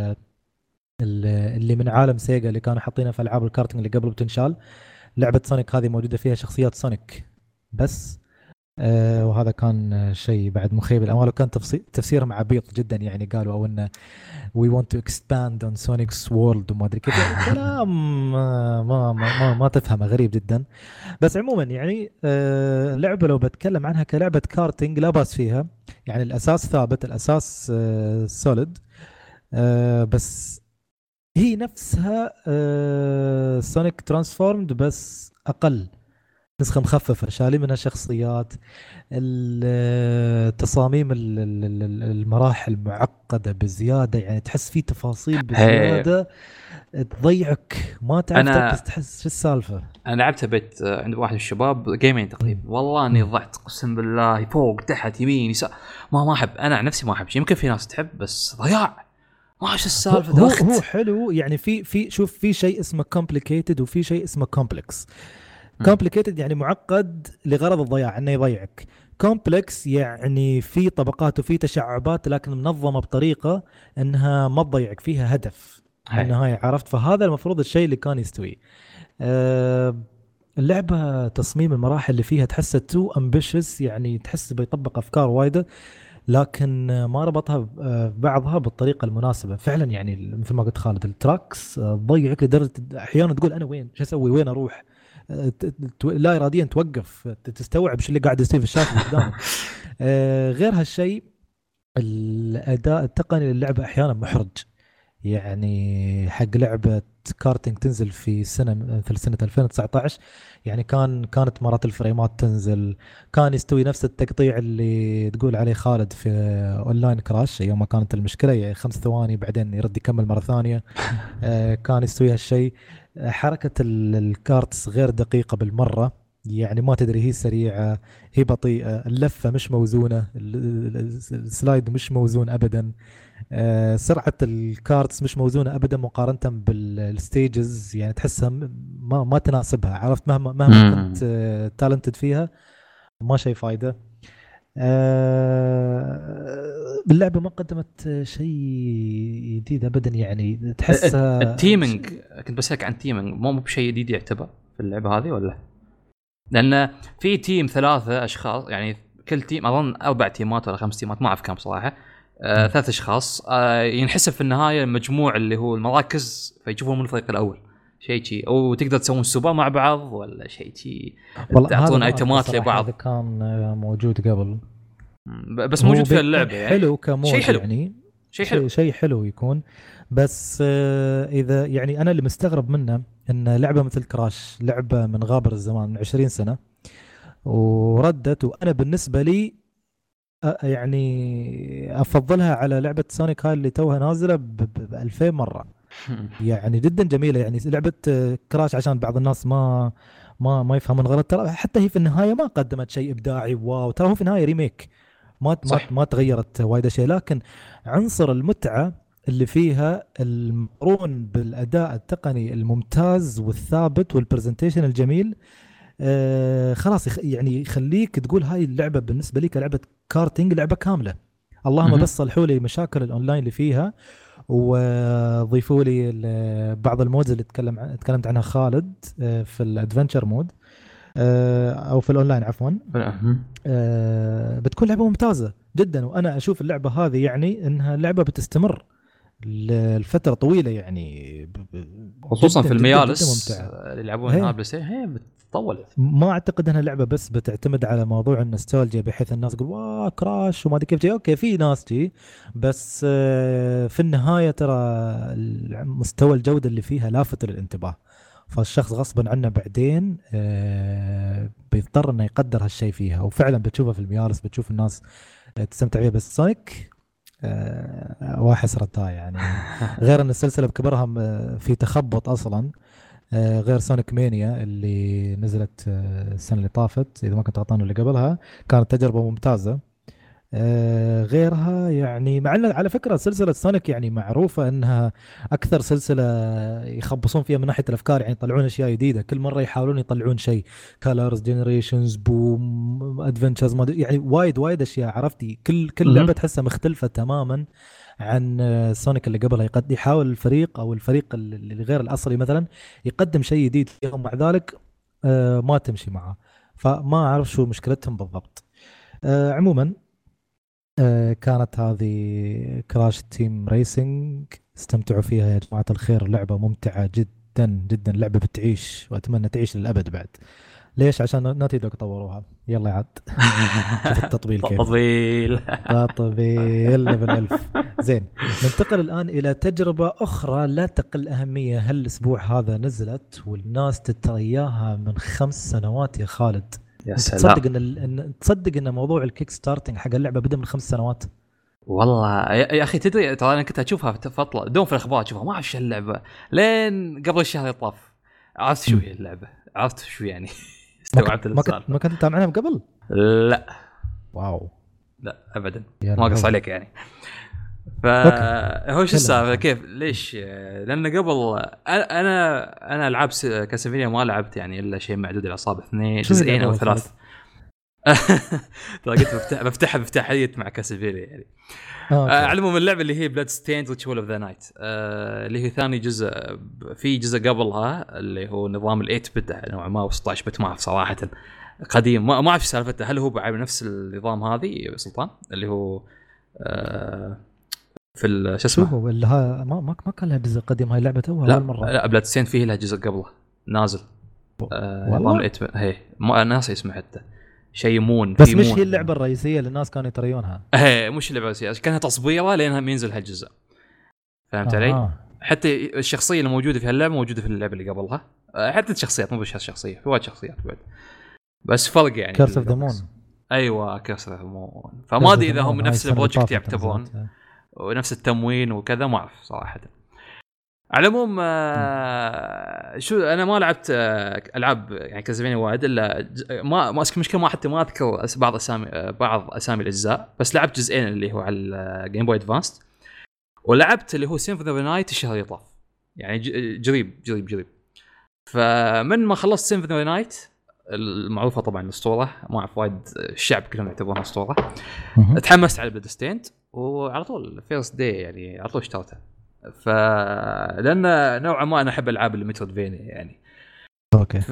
ال- اللي من عالم سيجا اللي كانوا حاطينها في ألعاب الكارتنج اللي قبل بتنشال لعبة سونيك هذه موجودة فيها شخصيات سونيك. بس آه وهذا كان آه، شيء بعد مخيب الامال وكان تفسي- تفسيرهم عبيط جدا يعني قالوا أو انه we want to expand on Sonic's world وما أدري كيف. يعني كلام ما ما ما, ما, تفهمه غريب جدا. بس عموما يعني آه لعبة لو بتكلم عنها كلعبة كارتينج لا بأس فيها. يعني الأساس ثابت الأساس آه solid آه بس هي نفسها آه سونيك Transformed بس أقل. نسخة مخففة شالين منها شخصيات ال- تصاميم ال- ال- ال- المراحل معقدة بزيادة يعني تحس في تفاصيل بزيادة تضيعك ما تعرف أنا- تحس شو السالفة؟ أنا لعبتها بيت عند واحد من الشباب game ين تقريبا. والله إني ضعت قسم بالله فوق تحت يمين يسار. ما ما أحب أنا عن نفسي ما احب شيء يمكن في ناس تحب بس ضياع. ما إيش السالفة. هو, هو حلو يعني في في شوف في شيء اسمه complicated وفي شيء اسمه complex. complicated يعني معقد لغرض الضياع إنه يضيعك. complex يعني في طبقات وفي تشعبات لكن منظمة بطريقة إنها ما تضيعك فيها هدف. النهايه عرفت؟ فهذا المفروض الشيء اللي كان يستوي. أه اللعبة تصميم المراحل اللي فيها تحسها too ambitious يعني تحس بيطبق أفكار وايدة لكن آه، ما ربطها ب- آه، ببعضها بالطريقة المناسبة. فعلا يعني مثل ما قلت خالد ال tracks آه، تضيعك لدرجة أحيانا تقول أنا وين؟ شو أسوي؟ وين أروح؟ آه، لا اراديا توقف تستوعب شو اللي قاعد يصير في الشاشة قدامك. آه، غير هالشيء الأداء التقني للعبة أحيانا محرج. يعني حق لعبة كارتينج تنزل في سنة مثل سنة 2019 يعني كان كانت مرات ال frame ات تنزل. كان يستوي نفس التقطيع اللي تقول عليه خالد في أونلاين كراش يوم ما كانت المشكلة يعني خمس ثواني بعدين يرد يكمل مرة ثانية. آه، كان يستوي هالشيء. حركة ال- ال karts غير دقيقة بالمرة يعني ما تدري هي سريعة هي بطيئة اللفة مش موزونة ال- ال- ال slide مش موزون ابدا. سرعة ال karts مش موزونة ابدا مقارنة بال stages يعني تحسها ما ما تناسبها عرفت مهما مهما. كنت talented فيها ما شيء فايدة آه، اللعبة ما قدمت شيء جديد ابدا يعني تحسها ال teaming كنت بسألك عن ال teaming مو بشيء جديد يعتبر في اللعبة هذه ولا؟ لأن في تيم ثلاثة أشخاص يعني كل تيم أظن أربع تيمات ولا خمس تيمات ما أعرف كم صراحة آه. ثلاث أشخاص. آه ينحسب في النهاية المجموع اللي هو المراكز فيشوفون من الفريق الأول. شيء شي. أو تقدر تسوون سوبر مع بعض ولا شيء شي. والله هذا تعطون ما أيتمات لبعض. هذا كان آه، موجود قبل. بس موجود في اللعبة يعني. حلو كمود شيء حلو. يعني. شيء حلو. شيء حلو يكون. بس إذا يعني أنا اللي مستغرب منه إن لعبة مثل كراش لعبة من غابر الزمان من 20 سنة وردت وأنا بالنسبة لي يعني أفضلها على لعبة سونيك هاي اللي توها نازلة ب 2000 مرة. يعني جدا جميلة. يعني لعبة كراش عشان بعض الناس ما ما ما يفهمون غلط. ترى حتى هي في النهاية ما قدمت شيء إبداعي. wow. ترى هو في النهاية remake ما ما صح. ما تغيرت وايد أشياء. لكن عنصر المتعة اللي فيها المقرون بالأداء التقني الممتاز والثابت وال presentation الجميل آه خلاص يعني يخليك تقول هاي اللعبة بالنسبة لي كلعبه كارتينج لعبة كاملة اللهم. بس صلحوا لي مشاكل الأونلاين اللي فيها وضيفوا لي بعض ال modes اللي تكلم تكلمت عنها خالد آه، في ال adventure mode آه، أو في الأونلاين عفوا بتكون لعبة ممتازة جدا وأنا أشوف اللعبة هذه يعني إنها لعبة بتستمر لفترة طويلة يعني خصوصا في الميالس اللي يلعبون هي. هنا بلاي ستيشن هي بتطول ما أعتقد إنها لعبة بس بتعتمد على موضوع النوستالجيا بحيث الناس تقول wow كراش. وما أدري كيف. جي okay في ناس جي بس آه، في النهاية ترى مستوى الجودة اللي فيها لافت للانتباه. فالشخص غصبا عنه بعدين آه، بيضطر إنه يقدر هالشيء فيها. وفعلا بتشوفها في الميالس بتشوف الناس تستمتع فيها. بس Sonic آه، وحسرتها يعني. غير إن السلسلة بكبرها في تخبط أصلا. غير Sonic Mania اللي نزلت آه، السنة اللي طافت إذا ما كنت غلطان اللي قبلها كانت تجربة ممتازة. آه، غيرها يعني مع إن على فكرة سلسلة Sonic يعني معروفة إنها أكثر سلسلة يخبصون فيها من ناحية الأفكار يعني يطلعون أشياء جديدة كل مرة يحاولون يطلعون شيء. Colors Generations Boom Adventures يعني وايد وايد أشياء عرفتي؟ كل كل. لعبة تحسها مختلفة تماما. عن آه، Sonic اللي قبلها يقد يحاول الفريق أو الفريق اللي غير الأصلي مثلا يقدم شيء جديد فيها ومع ذلك آه، ما تمشي معه. فما أعرف شو مشكلتهم بالضبط. آه، عموما كانت هذه Crash Team Racing استمتعوا فيها يا جماعة الخير. لعبة ممتعة جدا جدا. لعبة بتعيش وأتمنى تعيش للأبد بعد. ليش؟ عشان Naughty Dog طوروها. يلا عاد. شوف التطبيل كيف. تطبيل. تطبيل level 1000 زين ننتقل الآن إلى تجربة أخرى لا تقل أهمية. هالأسبوع هذا نزلت والناس تترياها من خمس سنوات يا خالد. يا سلام. تصدق إن ال- تصدق إن موضوع ال Kickstarting حق اللعبة بدأ من خمس سنوات؟ والله يا يا أخي تدري ترى أنا كنت أشوفها فترة دوم في الأخبار أشوفها ما أعرف شو اللعبه لين قبل الشهر اللي طاف عرفت شو هي اللعبة؟ عرفت شو يعني؟ استوعبت ما كنت, ما كنت تتابعها من قبل؟ لا. واو. لا ابدا. ما قص. عليك يعني. فهو شو السالفة. كيف؟ ليش؟ لأن قبل أنا أنا العاب Castlevania ما لعبت يعني إلا شيء معدود الاصابع اثنين جزئين أو ثلاث. ترى قلت بفتح بفتحها بفتحيه مع Castlevania يعني. آه، آه،. على العموم اللعبة اللي هي Bloodstained Ritual of the Night اللي هي ثاني جزء في جزء قبلها اللي هو نظام ال 8 bit نوعا ما و 16 bit ما أعرف صراحة. قديم ما أعرف سالفته هل هو بعد نفس النظام هذه سلطان؟ اللي هو آه، في شو اسمه؟ هو اللي ها ما ما ما كان لها جزء قديم هاي لا اول مرة؟ لا Bloodstained فيه لها جزء قبله نازل. آه،؟ نظام ال 8 هي ما ناسي اسمه حتى. شيء Moon بس مش. هي اللعبة الرئيسية اللي الناس كانوا يتريونها إيه مش اللعبة الرئيسية كانها تصبيره لينها ينزل هالجزء. فهمت علي؟ آه. حتى الشخصية اللي موجودة في هاللعبة موجودة في اللعبة اللي قبلها. أه، حتى الشخصيات مو بس الشخصيه في وايد شخصيات بعد. بس فرق يعني Curse of the Moon أيوه Curse of the Moon فما أدري إذا هم نفس ال project يعتبرون ونفس التمويل وكذا ما أعرف صراحة. على العموم آه، شو أنا ما لعبت آه، ألعاب يعني Castlevania وايد إلا ما ما مشكلة ما حتى ما أذكر بعض أسامي آه، بعض أسامي الأجزاء بس لعبت جزئين اللي هو على ال Game Boy Advance ولعبت اللي هو Symphony of Night الشهر اللي طاف. يعني جريب جريب جريب. فمن ما خلصت Symphony of Night المعروفة طبعا الأسطورة ما أعرف وايد الشعب كلهم يعتبرونها أسطورة. تحمست على Bloodstained وعلى طول first day يعني على طول اشتريتها. ف لأن نوعا ما أنا أحب ألعاب ال Metroidvania يعني. أوكي. ف...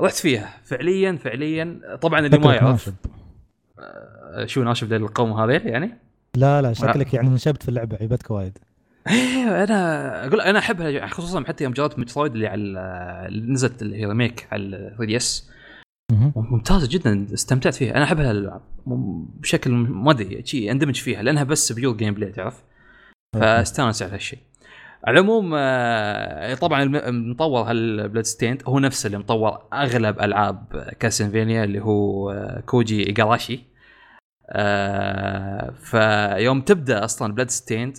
رحت فيها. فعليا فعليا. طبعا اللي ما يعرف. ناشب. آه، شو ناشب للقوم هذيل يعني؟ لا لا شكلك يعني نشبت في اللعبة عيبتك وايد. إيه أنا أقول أنا أحبها خصوصا حتى يوم جربت Metroid اللي على اللي نزلت اللي هي remake على 3 DS. ممتازة جدا استمتعت فيها. أنا احب هالالعاب بشكل ما أدري شيء أندمج فيها لأنها بس pure gameplay تعرف؟ فاستانس على هالشيء. على العموم آه، طبعا الم- المطور هال Bloodstained هو نفسه اللي مطور أغلب ألعاب Castlevania اللي هو آه، كوجي ايجاراشي آه فيوم تبدأ أصلا Bloodstained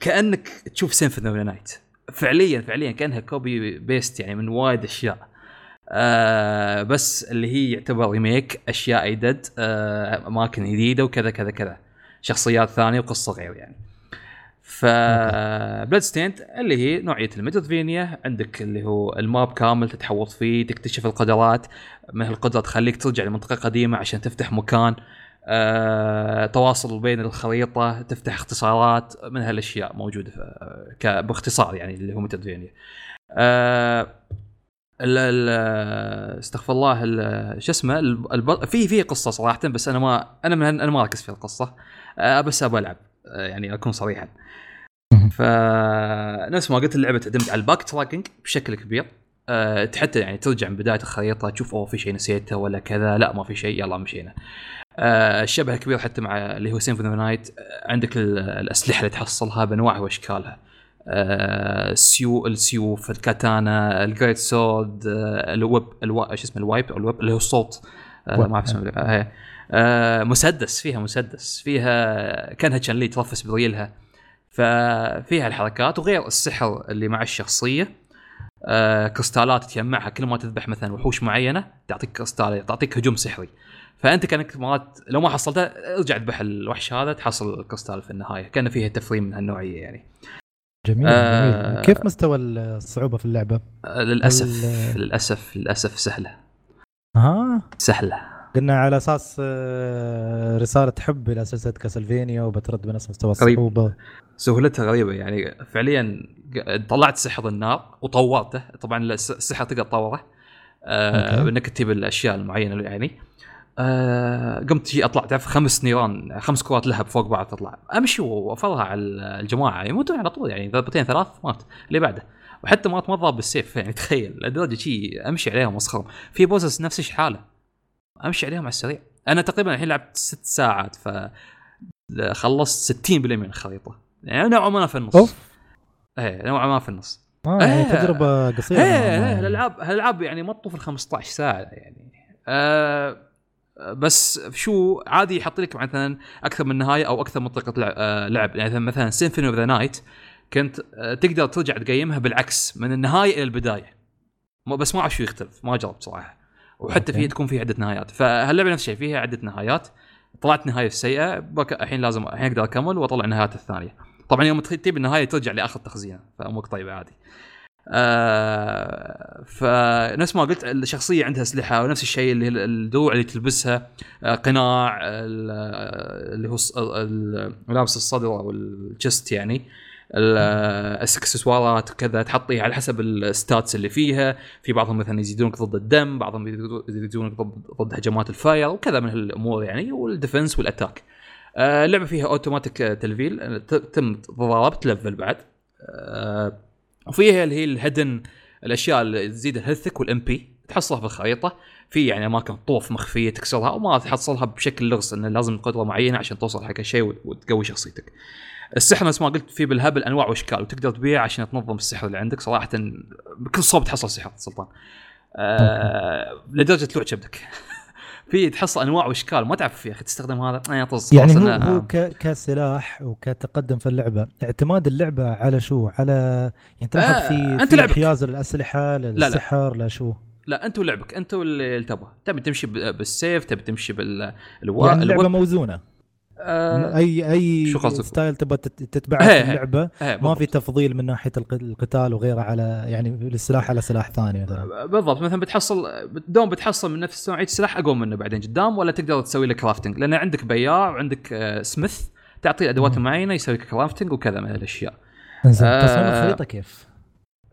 كأنك تشوف Symphony of Night فعليا فعليا كأنها copy paste يعني من وايد أشياء. آه بس اللي هي يعتبر remake أشياء added آه أماكن جديدة وكذا كذا كذا. شخصيات ثانية وقصة غير يعني. ف Bloodstained اللي هي نوعية ال Metroidvania عندك اللي هو ال map كامل تتحوط فيه تكتشف القدرات من هالقدره تخليك ترجع لمنطقة قديمة عشان تفتح مكان آه، تواصل بين الخريطة تفتح اختصارات من هالأشياء موجودة باختصار يعني اللي هو Metroidvania آه ال- ال- استغفر الله ال- شو اسمه في في قصة صراحة بس أنا ما أنا أنا ما أركز في القصة آه بس ابى ألعب آه يعني أكون صريحا مهم. فنفس ما قلت اللعبة تعتمد على ال backtracking بشكل كبير. أه حتى يعني ترجع من بداية الخريطة تشوف أوه في شيء نسيته ولا كذا لا ما في شيء يلا مشينا. أه الشبه كبير حتى مع اللي هو Symphony Night عندك ال- الأسلحة اللي تحصلها بأنواعها وأشكالها. أه السيو السيوف الكاتانا ال great sword أه ال whip شو اسمه ال wipe أو ال whip اللي هو السوط. whip. ما أعرف اسمه. مسدس فيها مسدس فيها كأنها Chun-Li ترفس بريولها. ففيها الحركات وغير السحر اللي مع الشخصية. آه كريستالات تجمعها كل ما تذبح مثلا وحوش معينة تعطيك كريستال تعطيك هجوم سحري. فأنت كأنك مرات لو ما حصلتها ارجع اذبح الوحش هذا تحصل الكريستال في النهاية. كان فيها تفريم من هالنوعية يعني. جميل آه. جميل كيف مستوى الصعوبة في اللعبة؟ آه للأسف للأسف للأسف سهلة. ها سهلة. قلنا على أساس آه، رسالة حب إلى سلسلة كاسلفينيا وبترد بنفس مستوى. الصعوبة. سهولتها غريبة يعني فعليا طلعت سحر النار وطورته. طبعا الس- السحر تقدر تطوره آه. إنك تجيب الأشياء المعينة يعني. آه قمت جي أطلع تعرف خمس نيران خمس كرات لهب فوق بعض تطلع. أمشي وأفرها على الجماعة يموتون على طول يعني ضربتين ثلاث مات. اللي بعده وحتى مات ما ضرب بالسيف يعني تخيل. لدرجه شي أمشي عليهم وأسخرهم. في bosses نفس الحاله امشي عليهم على السريع. أنا تقريبا الحين لعبت ست ساعات ف خلصت 60% من الخريطة. يعني نوعا ما في النص. أوف. إيه نوعا ما في النص. آه يعني إيه. تجربة قصيرة إيه إيه يعني. الألعاب الألعاب يعني ما تطوف ال 15 ساعة يعني. آه بس شو عادي يحط لك مثلا أكثر من نهاية أو أكثر منطقه لع- آه، لعب. يعني مثلا Symphony of the Night كنت آه، تقدر ترجع تقيمها بالعكس من النهاية إلى البداية. بس ما أعرف شو يختلف ما جربت صراحة. وحتى. فيها تكون فيها عدة نهايات. فهاللعبة نفس الشيء فيها عدة نهايات. طلعت نهاية سيئة بك- الحين لازم الحين أقدر أكمل وأطلع النهايات الثانية. طبعا يوم تجيب النهاية ترجع لآخر تخزينه فامورك طيبة عادي. آه فنفس ما قلت الشخصية عندها أسلحة ونفس الشيء اللي الدروع اللي تلبسها. آه قناع آه، اللي هو ملابس الصدر أو ال chest يعني. آه، الاكسسوارات وكذا تحطيها على حسب ال stats اللي فيها. في بعضهم مثلا يزيدونك ضد الدم بعضهم يزيدو- يزيدونك ضد هجمات ال fire وكذا من هالأمور يعني وال defense وال attack. آه، اللعبة فيها اوتوماتيك تلفيل تم تضارب تلفل بعد. آه، وفيها اللي هي ال hidden الأشياء اللي تزيد ال health ك وال MP تحصلها في الخريطة. في يعني أماكن طوف مخفية تكسرها أو ما تحصلها بشكل لغز إنه لازم قدرة معينة عشان توصل حق شيء وت- وتقوي شخصيتك. السحر نفس ما قلت في بالهبل انواع واشكال وتقدر تبيع عشان تنظم السحر اللي عندك صراحة بكل صوب تحصل سحر سلطان. آه لدرجة تلوع كبدك. في تحصل انواع واشكال ما تعرف يا أخي تستخدم هذا آه طز يعني هو, أنا- هو ك- كسلاح وكتقدم في اللعبة اعتماد اللعبة على شو على يعني تلاحظ آه، في أنت في لعبك. انحياز للاسلحه للسحر لشو لا أنت ولعبك أنت واللي تبغى تبي تمشي بالسيف تبي تمشي بال. يعني اللعبة موزونة آه... اي أي شو قصدك؟ style تبغى تت- تتبعه في اللعبة ما في. تفضيل من ناحية الق- القتال وغيره على يعني السلاح على سلاح ثاني مثلا بالضبط مثلا بتحصل دوم بتحصل من نفس نوعية السلاح اقوى منه بعدين قدام ولا تقدر تسوي له crafting لأن عندك بياع وعندك آه، سميث تعطيه أدوات. معينة يسوي لك crafting وكذا من الأشياء آه، تصميم الخريطة كيف؟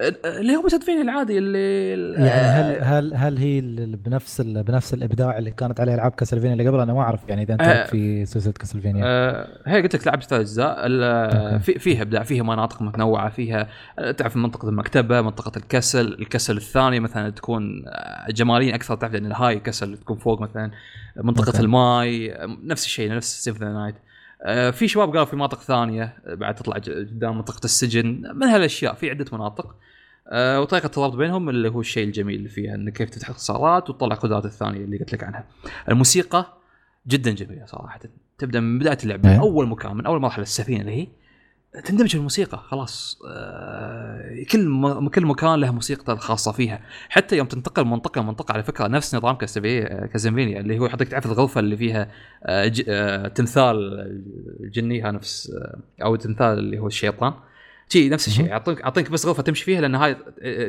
آه، اللي هو metroidvania العادي اللي يعني آه، هل هل هل هي بنفس بنفس الإبداع اللي كانت عليه ألعاب Castlevania اللي قبل أنا ما أعرف يعني إذا أنت آه. في سلسلة Castlevania آه، هي قلت لك لعبت ثلاث أجزاء. في فيها إبداع فيها مناطق متنوعة فيها آه، تعرف منطقة المكتبة منطقة ال castle ال castle الثاني مثلا تكون آه، جماليا أكثر تعرف لأن هاي castle تكون فوق مثلا منطقة okay. الماي آه، نفس الشيء نفس Symphony of the Night في شباب قالوا في مناطق ثانية آه، بعد تطلع قدام منطقة السجن من هالأشياء في عدة مناطق آه، وطريقة الترابط بينهم اللي هو الشيء الجميل فيها انك كيف تفتح اختصارات وتطلع قدرات الثانية اللي قلت لك عنها. الموسيقى جدا جميلة صراحة تبدأ من بداية اللعبة من إيه. أول مكان من أول مرحلة السفينة اللي هي تندمج الموسيقى خلاص آه، كل م- كل مكان له موسيقته الخاصه فيها حتى يوم تنتقل من منطقة لمنطقه على فكرة نفس نظام Castlevania اللي هو يحطك تعرف الغرفة اللي فيها آه، ج- آه، تمثال الجنيها نفس أو تمثال اللي هو الشيطان شي نفس الشيء مهم. يعطيك يعطيك بس غرفة تمشي فيها لأن هاي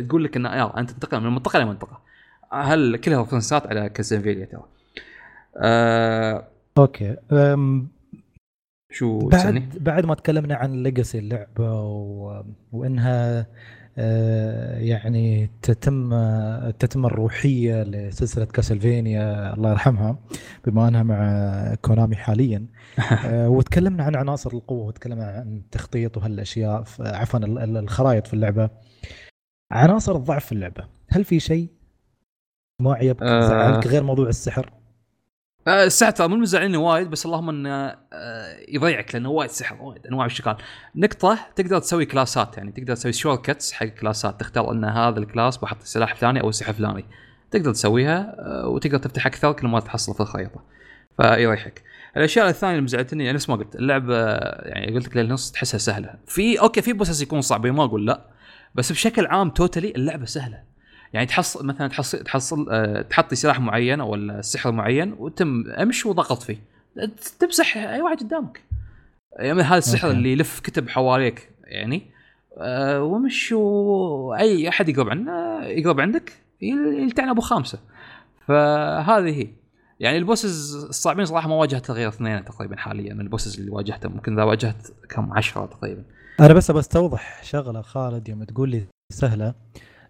تقول لك إن يلا أنت تنتقل من منطقه لمنطقه هل كلها reference ات على Castlevania ترى آه okay أم، شو تسألني؟ بعد بعد ما تكلمنا عن legacy اللعبة و... وإنها يعني تتم تتم الروحية لسلسلة كاسلفينيا الله يرحمها بما أنها مع كونامي حاليا. آه، وتكلمنا عن عناصر القوة وتكلمنا عن التخطيط وهالأشياء عفوا ال- ال- الخرائط في اللعبة. عناصر الضعف في اللعبة هل في شيء ما عيبك آه. زعلك غير موضوع السحر؟ آه، السحر ترى مو مزعلني وايد بس اللهم انه آه، يضيعك لأنه وايد سحر وايد أنواع الشكال نقطة تقدر تسوي class ات يعني تقدر تسوي shortcuts حق class ات تختار إن هذا ال class بحط سلاح فلاني أو سلاح فلاني. تقدر تسويها آه، وتقدر تفتح أكثر كل ما تحصل في الخريطة. فيريحك. الأشياء الثانية اللي مزعلتني يعني نفس ما قلت اللعبه يعني قلت لك للنص تحسها سهلة. في okay في bosses يكون صعبين ما أقول لا. بس بشكل عام totally اللعبة سهلة. يعني تحصل مثلا تحصل تحصل أه تحطي سلاح معين أو سحر معين وتم امش وضغط فيه. تمسح أي واحد قدامك. يعني هذا السحر okay. اللي يلف كتب حواليك يعني أه ومش واي أحد يقرب عنه يقرب عندك يل- يلتعن أبو خامسة. فهذه هي. يعني ال bosses الصعبين صراحة ما واجهت غير اثنين تقريبا حاليا. من ال bosses اللي واجهتهم ممكن إذا واجهت كم عشرة تقريبا. أنا بس بستوضح شغلة خالد يوم تقول لي سهلة.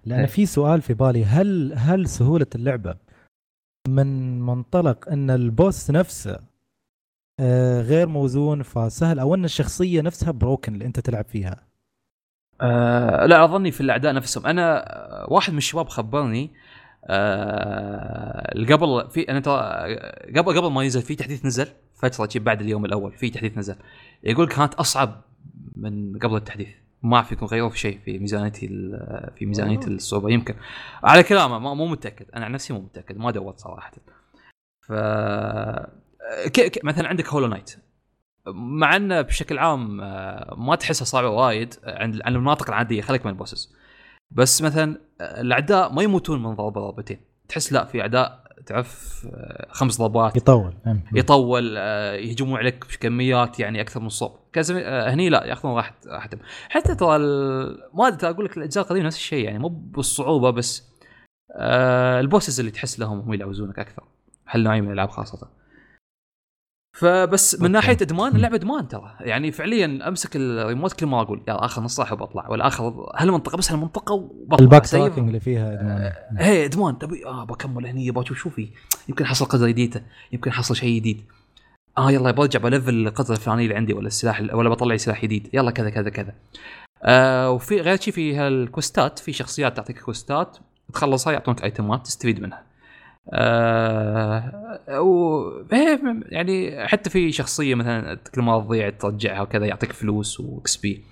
لأن إيه. في سؤال في بالي هل هل سهولة اللعبة من منطلق أن البوس نفسه آه، غير موزون فسهل أو أن الشخصية نفسها بروكن اللي أنت تلعب فيها؟ آه لا أظني في الأعداء نفسهم. أنا آه، واحد من الشباب خبرني آه قبل في أنا ترى قبل قبل ما ينزل في تحديث نزل فترة بعد اليوم الأول في تحديث نزل يقول كانت أصعب من قبل التحديث. ما أعرف يكون غيروا في شيء في ميزانيه ال- في ميزانيه. الصعوبه يمكن على كلامه ما- مو متأكد. أنا عن نفسي مو متأكد ما دورت صراحة. ف. مثلا عندك Hollow Knight مع إنه بشكل عام آه، ما تحسها صعبه وايد عند عن المناطق العادية. خليك من ال bosses بس مثلا آه، الأعداء ما يموتون من ضربه ضربتين. تحس لا في أعداء تعرف آه، خمس ضربات. يطول. يطول يهجمون عليك بكميات يعني أكثر من الصوب. كازم... آه، هني لا ياخذون راحت راحتهم حتى ترى ما أدري أقول لك الأجزاء القديمة نفس الشيء يعني مو بالصعوبة بس آه ال bosses اللي تحس لهم هم يلعبونك أكثر هالنوعيه من الألعاب خاصة فبس من okay. ناحية إدمان. اللعبة إدمان ترى يعني فعليا أمسك الريموت كل ما أقول يلا آخر نص ساعه وبطلع ولا آخر هالمنطقة بس هالمنطقة وبطلع ال backtracking اللي فيها إدمان. هي إدمان تبي آه بكمل هني بشوف شو في يمكن حصل قدره جديده يمكن حصل شيء جديد آه يلا برجع ب level القدره الفلانيه اللي عندي ولا السلاح ولا بطلع سلاح جديد. يلا كذا كذا كذا. آه وفي غير شيء في هال quest ات في شخصيات تعطيك quest ات تخلصها يعطونك item ات تستفيد منها. آه و يعني حتى في شخصية مثلا كل ما تضيع ترجعها وكذا يعطيك فلوس و XP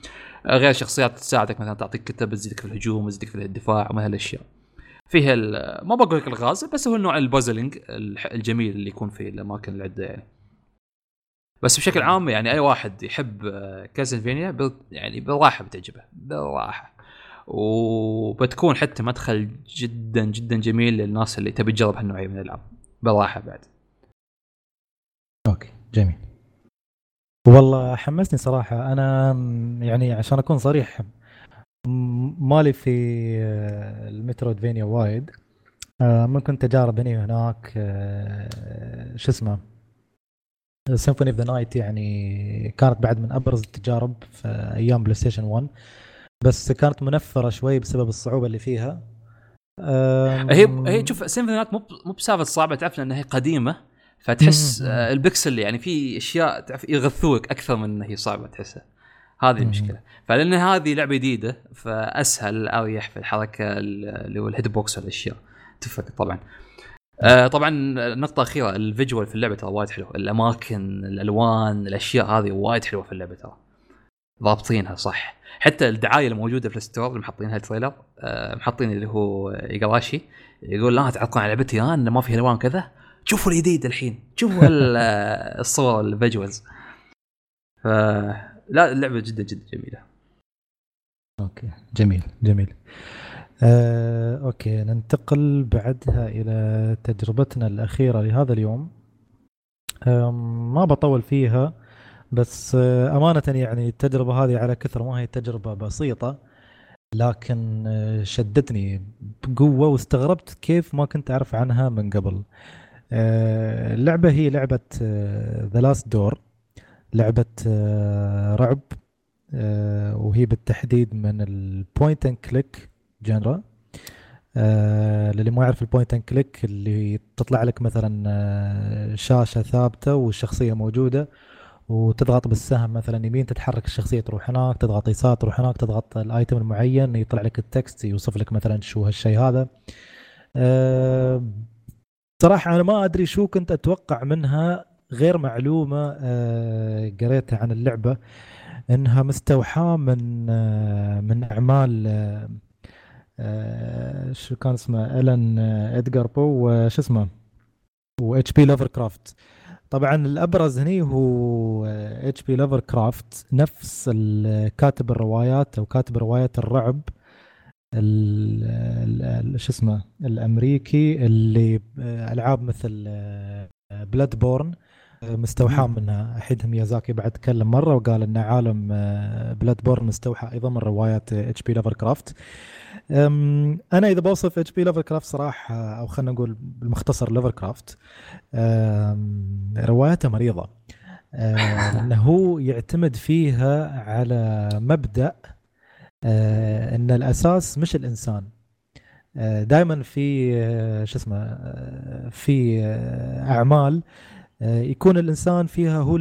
غير شخصيات تساعدك مثلا تعطيك كتب تزيدك في الهجوم تزيدك في الدفاع ومن هالاشياء فيها ما بقول لك ألغاز بس هو النوع ال puzzling الح- الجميل اللي يكون في الأماكن العده يعني. بس بشكل عام يعني أي واحد يحب كازلفينيا بال يعني بالراحة بتعجبه بالراحة. وبتكون حتى مدخل جدا جدا جميل للناس اللي تبي تجرب هالنوعية من الألعاب. بالراحة بعد. أوكي جميل. والله حمسني صراحة. أنا يعني عشان أكون صريح مالي في آه، المترويدفينيا وايد. آه، ممكن تجارب هنا وهناك آه، شو اسمه؟ Symphony of the Night يعني كانت بعد من أبرز التجارب في أيام بلاي ستيشن 1 بس كانت منفرة شوي بسبب الصعوبة اللي فيها. هي هي شوف سيمفونيات مو مو بسالفة صعبة تعرف لأنها هي قديمة. فتحس. آه، البكسل يعني في أشياء تعرف يغثوك أكثر من إنها هي صعبة تحسها. هذه. المشكلة. فلأن هذه لعبة جديدة فأسهل اريح في الحركه اللي هو ال hitbox والأشياء. تفرق طبعا. آه طبعا النقطة الأخيرة ال visual في اللعبة ترى وايد حلو، الأماكن، الألوان، الأشياء هذه وايد حلوة في اللعبة ترى. ضابطينها صح، حتى الدعاية الموجودة في ال store اللي محطينها ال trailer آه محطين اللي هو ايجاراشي يقول لا تعلقون على لعبتي آه، انه ما فيها ألوان كذا شوفوا الجديد الحين. شوفوا ال- الصور ال visuals. ف لا اللعبة جدا جدا جميلة. أوكي. جميل جميل. آه، okay ننتقل بعدها إلى تجربتنا الأخيرة لهذا اليوم. ما بطول فيها بس آه، أمانة يعني التجربة هذه على كثر ما هي تجربة بسيطة لكن آه، شدتني بقوة واستغربت كيف ما كنت أعرف عنها من قبل. اللعبة هي لعبة The Last Door لعبة رعب وهي بالتحديد من ال point and click genre للي ما يعرف ال point and click اللي تطلع لك مثلا آه، شاشة ثابتة والشخصية موجودة وتضغط بالسهم مثلا يمين تتحرك الشخصية تروح هناك تضغط يسار تروح هناك تضغط ال item المعين يطلع لك ال text يوصف لك مثلا شو هالشيء هذا. آه، صراحة أنا ما أدري شو كنت أتوقع منها غير معلومة آه، قريتها عن اللعبة إنها مستوحاة من آه، من أعمال آه، آه، شو كان اسمه؟ Allan آه، Edgar Poe وش اسمه؟ و H.P. Lovecraft طبعا الأبرز هني هو H.P. Lovecraft نفس كاتب الروايات أو كاتب روايات الرعب ال- ال- ال- شو اسمه؟ الأمريكي اللي آه، ألعاب مثل Bloodborne مستوحاة منها. أحد ميازاكي بعد تكلم مرة وقال إن عالم Bloodborne مستوحى أيضا من روايات H.P. Lovecraft أنا إذا بوصف H.P. Lovecraft صراحة أو خلينا نقول بالمختصر لافر كرافت رواياته مريضة. انه هو يعتمد فيها على مبدأ آه، إن الأساس مش الإنسان. دائما في آه، شو اسمه في أعمال يكون الإنسان فيها هو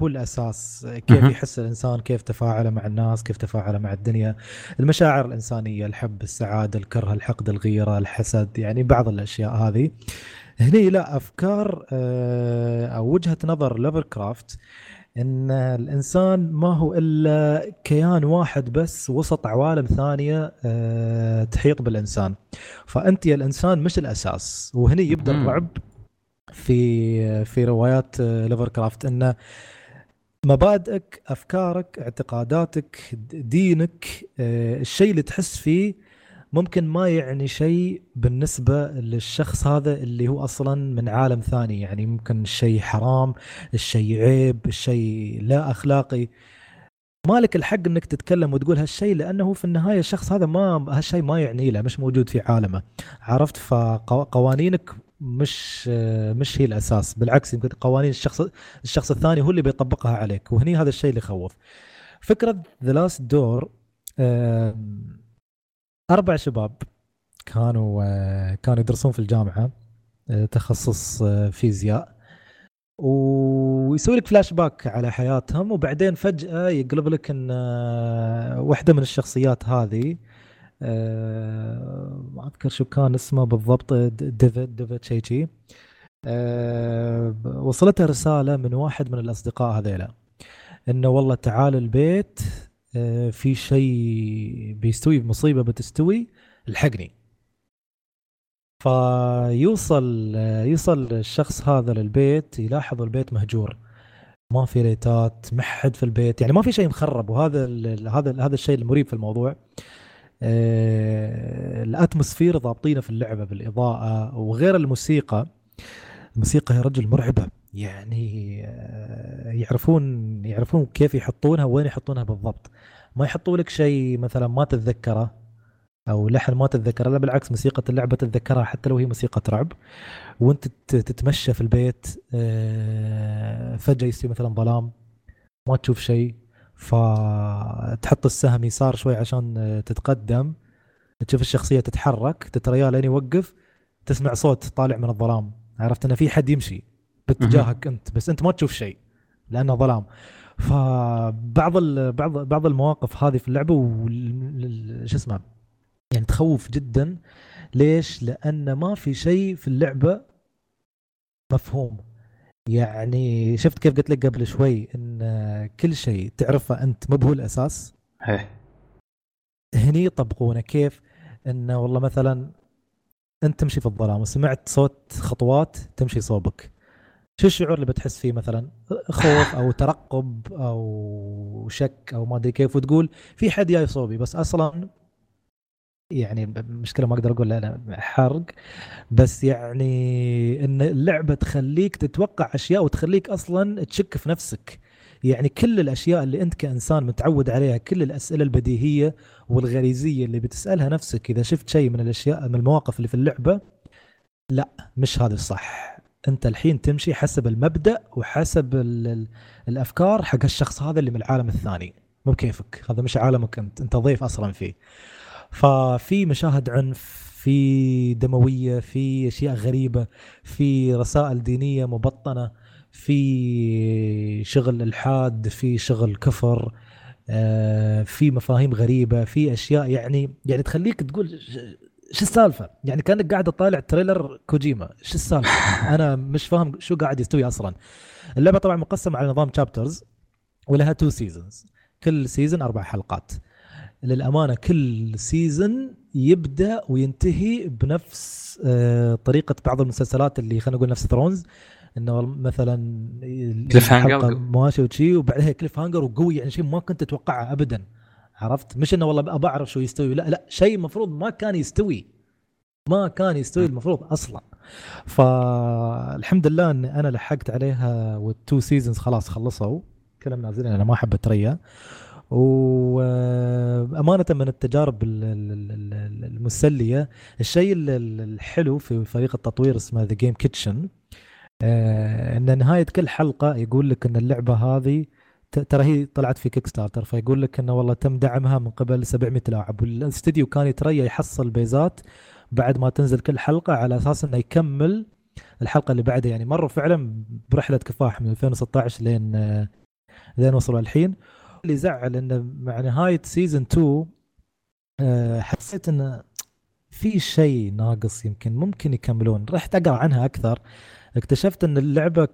هو الأساس. كيف مهم. يحس الإنسان كيف تفاعله مع الناس كيف تفاعله مع الدنيا. المشاعر الإنسانية الحب السعادة الكره الحقد الغيرة الحسد يعني بعض الأشياء هذه. هني لا أفكار آه، أو وجهة نظر ليفر كرافت إن الإنسان ما هو إلا كيان واحد بس وسط عوالم ثانية آه، تحيط بالإنسان. فأنت يا الإنسان مش الأساس. وهني يبدأ. الرعب. في في روايات ليفر كرافت انه مبادئك أفكارك اعتقاداتك دينك آه، الشيء اللي تحس فيه ممكن ما يعني شيء بالنسبة للشخص هذا اللي هو أصلا من عالم ثاني. يعني ممكن الشيء حرام الشيء عيب الشيء لا أخلاقي. مالك الحق إنك تتكلم وتقول هالشيء لأنه في النهاية الشخص هذا ما هالشيء ما يعني له مش موجود في عالمه. عرفت؟ فقوانينك مش مش هي الأساس بالعكس يمكن قوانين الشخص الشخص الثاني هو اللي بيطبقها عليك وهني هذا الشيء اللي يخوف. فكرة The Last Door أربع شباب كانوا آه، كانوا يدرسون في الجامعة آه، تخصص آه، فيزياء ويسوي لك فلاش باك على حياتهم وبعدين فجأة يقلب لك إن واحدة من الشخصيات هذه آه، ما أذكر شو كان اسمه بالضبط ديفيد ديفيد شيء شي آه، وصلتها رسالة من واحد من الأصدقاء هذيلا إنه والله تعال البيت آه، في شيء بيستوي مصيبة بتستوي الحقني فيوصل يوصل الشخص هذا للبيت يلاحظ البيت مهجور. ما في ليتات ما حد في البيت يعني ما في شيء مخرب وهذا هذا هذا الشيء المريب في الموضوع. آه، الاتموسفير ضابطينه في اللعبه بالاضاءه وغير الموسيقى. الموسيقى يا رجل مرعبه يعني آه، يعرفون يعرفون كيف يحطونها وين يحطونها بالضبط. ما يحطوا لك شيء مثلا ما تتذكره أو لحن ما تتذكره لا بالعكس موسيقى اللعبة تتذكرها حتى لو هي موسيقى رعب. وأنت تت- تتمشى في البيت آه، فجأة يصير مثلا ظلام ما تشوف شيء. فتحط السهم يسار شوي عشان تتقدم. تشوف الشخصية تتحرك تتريا لين يوقف تسمع صوت طالع من الظلام. عرفت إن في حد يمشي باتجاهك أنت بس أنت ما تشوف شيء لأنه ظلام. فبعض بعض بعض المواقف هذه في اللعبة شو اسمه يعني تخوف جدا. ليش؟ لأن ما في شيء في اللعبة مفهوم. يعني شفت كيف قلت لك قبل شوي إن كل شيء تعرفه أنت مو هو الأساس؟ هيه هني يطبقونه. كيف؟ انه والله مثلا أنت تمشي في الظلام وسمعت صوت خطوات تمشي صوبك. شو الشعور اللي بتحس فيه مثلا؟ خوف أو ترقب أو شك أو ما أدري كيف وتقول في حد جاي صوبي بس أصلا يعني مشكلة ما أقدر أقول لا حرق بس يعني إن اللعبة تخليك تتوقع أشياء وتخليك أصلا تشك في نفسك. يعني كل الأشياء اللي أنت كإنسان متعود عليها كل الأسئلة البديهية والغريزية اللي بتسألها نفسك إذا شفت شيء من الأشياء من المواقف اللي في اللعبة لا مش هذا الصح. أنت الحين تمشي حسب المبدأ وحسب ال ال الأفكار حق الشخص هذا اللي من العالم الثاني. مو بكيفك هذا مش عالمك أنت أنت ضيف أصلا فيه. ففي مشاهد عنف في دموية في أشياء غريبة في رسائل دينية مبطنة في شغل الحاد في شغل كفر آه، في مفاهيم غريبة في أشياء يعني يعني تخليك تقول شو السالفة؟ يعني كأنك قاعد تطالع تريلر كوجيما، شو السالفة؟ أنا مش فاهم شو قاعد يستوي أصلا. اللعبة طبعا مقسمة على نظام chapters ولها two seasons، كل season أربع حلقات. للأمانة كل season يبدأ وينتهي بنفس آه، طريقة بعض المسلسلات اللي خلينا نقول نفس Thrones إنه مثلا cliffhanger ماشي وشي وبعدها cliffhanger وقوي يعني شيء ما كنت أتوقعه ابدا. عرفت؟ مش إنه والله أبى أعرف شو يستوي لا لا شيء المفروض ما كان يستوي. ما كان يستوي المفروض أصلا. فالحمد لله إن أنا لحقت عليها وال two seasons خلاص خلصوا. كلهم نازلين أنا ما أحب أتريا. وأمانة من التجارب المسلية الشيء الحلو في فريق التطوير اسمه The Game Kitchen إن نهاية كل حلقة يقول لك إن اللعبة هذه ترى هي طلعت في Kickstarter فيقول لك إنه والله تم دعمها من قبل 700 لاعب والاستديو كان يتريى يحصل بيزات بعد ما تنزل كل حلقة على أساس إنه يكمل الحلقة اللي بعدها يعني مروا فعلا برحلة كفاح من 2016 لين لين وصلوا الحين. اللي زعل إنه مع نهاية season 2 آه، حسيت إنه في شيء ناقص يمكن ممكن يكملون. رحت أقرأ عنها أكثر. اكتشفت إن اللعبة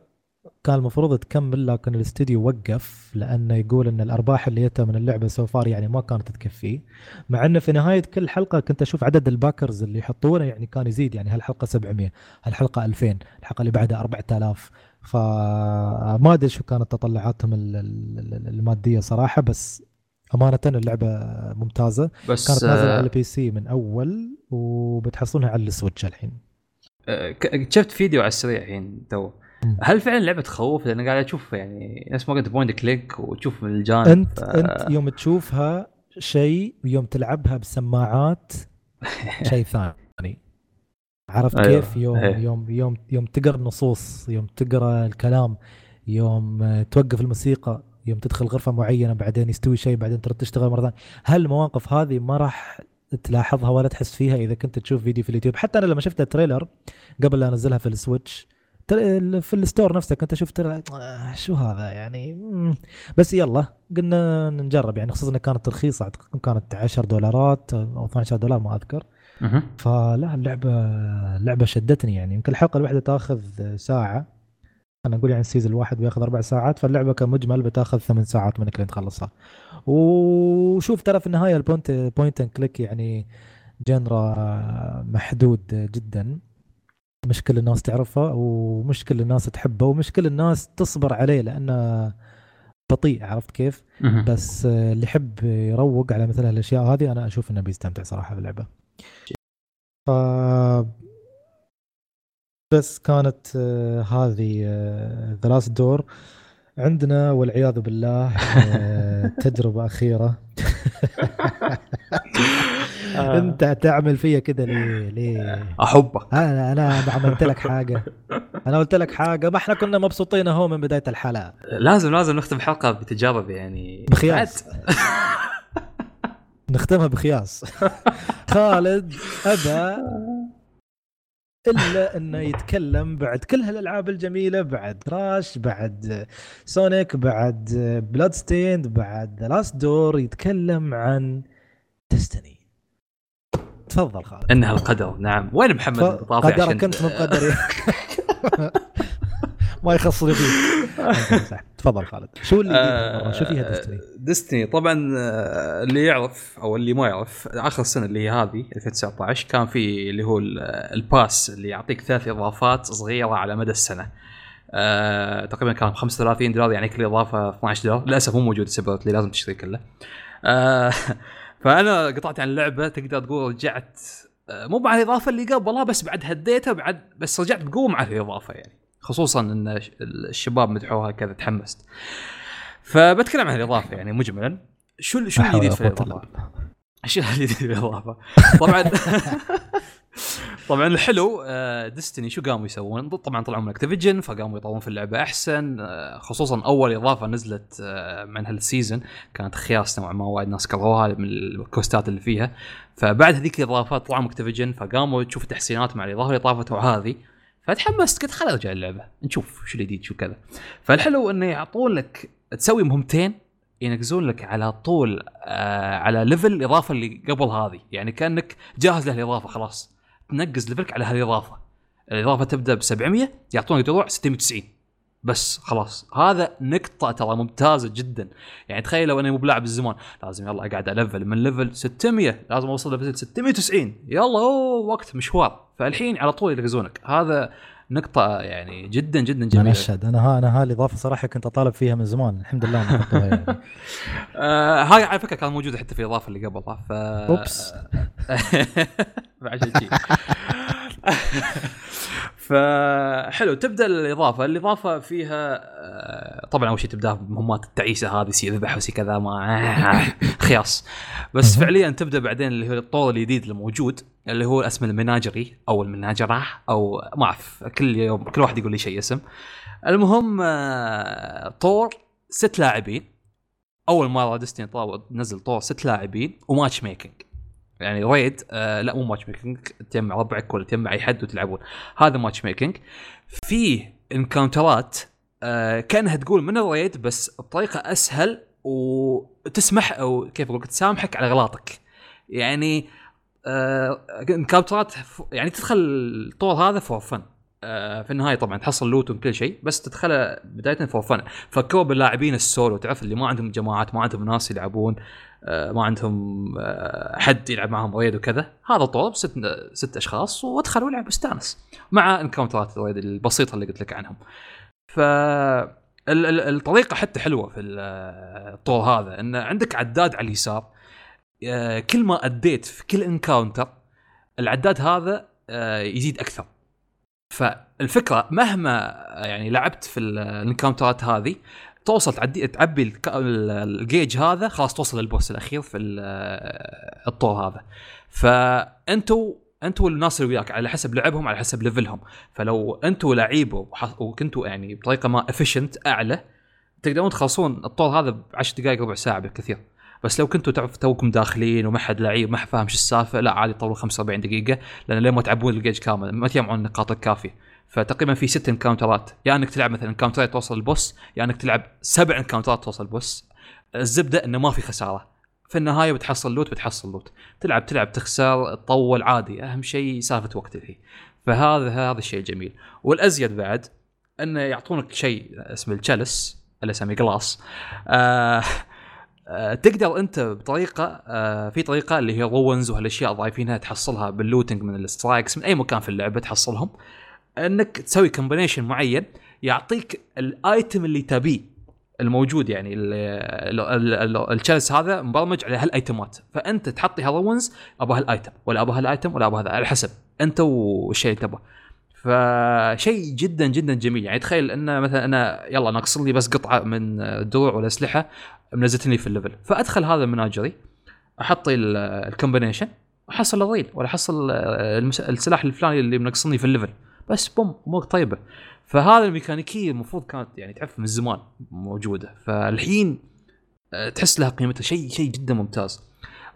كان المفروض تكمل لكن الاستديو وقف لأنه يقول إن الأرباح اللي جتها من اللعبة so far يعني ما كانت تكفيه مع إنه في نهاية كل حلقة كنت أشوف عدد ال backers اللي يحطونه يعني كان يزيد يعني هالحلقة 700 هالحلقة 2000 الحلقة اللي بعدها 4000 فما أدري شو كانت تطلعاتهم المادية صراحة بس أمانة اللعبة ممتازة. بس كانت نازلة على ال PC من أول وبتحصلونها على ال Switch الحين. أه، شفت فيديو على السريع الحين تو. هل فعلا لعبه تخوف؟ لأن قاعد أشوف يعني نفس ما قلت point click وتشوف من الجانب انت ف... أنت يوم تشوفها شيء ويوم تلعبها بسماعات شيء ثاني. عرفت أيوة. كيف؟ يوم أيوة. يوم يوم يوم تقرأ النصوص يوم تقرأ الكلام يوم توقف الموسيقى يوم تدخل غرفة معينة بعدين يستوي شيء بعدين ترد تشتغل مرة ثانية. هالمواقف هذه ما راح تلاحظها ولا تحس فيها إذا كنت تشوف فيديو في اليوتيوب؟ حتى أنا لما شفت ال trailer قبل لا أنزلها في ال Switch في ال store نفسه كنت أشوف ترى آه، شو هذا يعني؟ بس يلا قلنا نجرب يعني خصوصا كانت رخيصة كانت 10 دولارات أو 12 دولار ما أذكر. فلا اللعبة اللعبة شدتني يعني. يمكن الحلقة الواحدة تاخذ ساعة. أنا أقول يعني ال season الواحد بياخذ أربع ساعات فاللعبة كمجمل بتاخذ ثمان ساعات منك لين تخلصها. وشوف ترى في النهاية ال point point and click يعني genre محدود جدا. مش كل الناس تعرفه ومش كل الناس تحبه ومش كل الناس تصبر عليه لأنه بطيء عرفت كيف؟ بس اللي يحب يروق على مثل هالأشياء هذه أنا أشوف إنه بيستمتع صراحة باللعبة. ف بس كانت آه، هذه ذا لاست دور عندنا والعياذ بالله آه، تجربة أخيرة. آه. انت تعمل فيا كذا ليه؟ ليه؟ أحبك. أنا أنا عملت لك حاجة. أنا قلت لك حاجة ما إحنا كنا مبسوطين أهو من بداية الحلقة. لازم لازم نختم حلقة بتجارب يعني. بخياس نختمها بخياس. خالد ابى إلا انه يتكلم بعد كل هالألعاب الجميلة بعد Crash بعد Sonic بعد Bloodstained بعد The Last Door يتكلم عن Destiny تفضل خالد. إنها القدر نعم. وين محمد قدرك أنت مو بقدري. ما يخصني فيك تفضل خالد شو اللي آه شو فيها ديستني؟ ديستني طبعا آه، اللي يعرف أو اللي ما يعرف آخر سنه اللي هي هذه 2019 كان في اللي هو الباس اللي يعطيك ثلاث إضافات صغيرة على مدى السنة. آه تقريبا كان 35 دولار يعني كل إضافة 12 دولار للأسف مو موجود سيبرتلي لازم تشتري كله. آه فأنا قطعت عن اللعبة تقدر تقول رجعت آه مو مع الاضافه اللي قبلها بس بعد هديتها بعد بس رجعت بقوة مع الإضافة يعني خصوصا إن الشباب مدحوها كذا تحمست. فبتكلم عن الإضافة يعني مجملا شو شو الجديد في الإضافة؟ شو الجديد في الإضافة؟ طبعا طبعا الحلو Destiny آه، شو قاموا يسوون؟ طبعا طلعوا من Activision فقاموا يطورون في اللعبة أحسن آه، خصوصا أول إضافة نزلت آه، من هال season كانت خياس نوعا ما وايد ناس كرهوها من ال quest ات اللي فيها فبعد هذيك الاضافات طلعوا من Activision فقاموا يشوفوا تحسينات مع الإضافة اللي طافت هذه فتحمست قلت خل ارجع اللعبة نشوف شو الجديد شو كذا. فالحلو إنه يعطون لك تسوي مهمتين ينقزون لك على طول آه على level الاضافه اللي قبل هذه. يعني كأنك جاهز للإضافة خلاص. تنقز level ك على هالإضافة. الإضافة تبدأ ب 700 يعطونك دروع 690 بس خلاص. هذا نقطة ترى ممتازة جدا. يعني تخيل لو أنا مو بلاعب الزمان. لازم يلا أقعد الفل من level 600 لازم أوصل level 690 يلا أوه وقت مشوار. فالحين على طول ينقزونك. هذا نقطة يعني جدا جدا جميلة. أنا أشهد. أنا ها أنا هالاضافة صراحة كنت أطالب فيها من زمان. الحمد لله يعني. آه هاي على فكرة كانت موجودة حتى في الإضافة اللي قبلها. ف oops. شيء فحلو تبدأ الإضافة، الإضافة فيها آه، طبعا أول شيء تبدأ بمهمات التعيسة هذه يصير ذبح وسي كذا ما خياص. بس فعليا تبدأ بعدين اللي هو الطور الجديد الموجود اللي هو اسم ال Menagerie أو المناجرة أو ما أعرف كل يوم كل واحد يقول لي شيء اسم. المهم آه، طور ست لاعبين. أول مرة Destiny نزل طور ست لاعبين و matchmaking يعني raid آه لا مو matchmaking تجمع ربعك ولا تجمع أي حد وتلعبون. هذا matchmaking فيه encounter ات آه كأنها تقول من ال raid بس بطريقة أسهل وتسمح أو كيف أقول تسامحك على اغلاطك يعني آه encounter ات يعني تدخل الطور هذا for fun آه في النهاية طبعا تحصل loot وكل شيء بس تدخله بداية for fun فكروا باللاعبين السولو تعرف اللي ما عندهم جماعات ما عندهم ناس يلعبون. ما عندهم آه، حد يلعب معهم raid وكذا. هذا طور ست ست أشخاص وادخل والعب واستانس مع encounter ات ال raid البسيطة اللي قلت لك عنهم. ف الطريقة حتى حلوة في الطور هذا إن عندك عداد على اليسار آه، كل ما اديت في كل encounter العداد هذا يزيد أكثر. فالفكرة مهما يعني لعبت في ال encounter ات هذه توصل تعدي تعبي الجيج هذا خلاص توصل لل boss الأخير في الطور هذا. فانتوا أنتوا الناس اللي وياك على حسب لعبهم على حسب level هم فلو أنتوا لعيبة وكنتوا يعني بطريقة ما efficient أعلى تقدرون تخلصون الطور هذا ب 10 دقائق ربع ساعة بالكثير. بس لو كنتوا تعرف توكم داخلين وما حد لعيب ما حد فاهم شو السالفة لا عادي طولوا 45 دقيقة لأن لين ما تعبون الجيج كامل ما تجمعون النقاط الكافية. فتقريبا في ست encounter ات يا يعني إنك تلعب مثلا encounter ات توصل ال boss يا يعني إنك تلعب سبع encounter ات توصل ال boss. الزبدة إنه ما في خسارة. في النهاية بتحصل loot بتحصل loot تلعب تلعب تخسر تطول عادي. أهم شيء سالفة وقت الحين فهذا هذا الشيء الجميل والأزيد بعد إنه يعطونك شيء اسمه ال chalice اللي اسمه chalice آه آه تقدر أنت بطريقة آه في طريقة اللي هي runes وهالأشياء ضايفينها تحصلها بال looting من ال strikes من أي مكان في اللعبة تحصلهم. انك تسوي combination معين يعطيك ال item اللي تبيه الموجود يعني ال chalice هذا مبرمج على هال item ات فأنت تحطي هال runes أبغى هال item ولا أبغى هال item ولا أبغى هذا على حسب أنت والشيء اللي تبغى فشيء جدا جدا جميل. يعني تخيل انه مثلا أنا يلا ناقص لي بس قطعة من الدروع والاسلحه منزلتني في ال level فأدخل هذا ال Menagerie أحط ال combination احصل الريل ولا أحصل السلاح الفلاني اللي منقصني في ال level بس boom امور طيبة. فهذا الميكانيكية المفروض كانت يعني تعرف من زمان موجودة. فالحين آه، تحس لها قيمتها شيء شيء جدا ممتاز.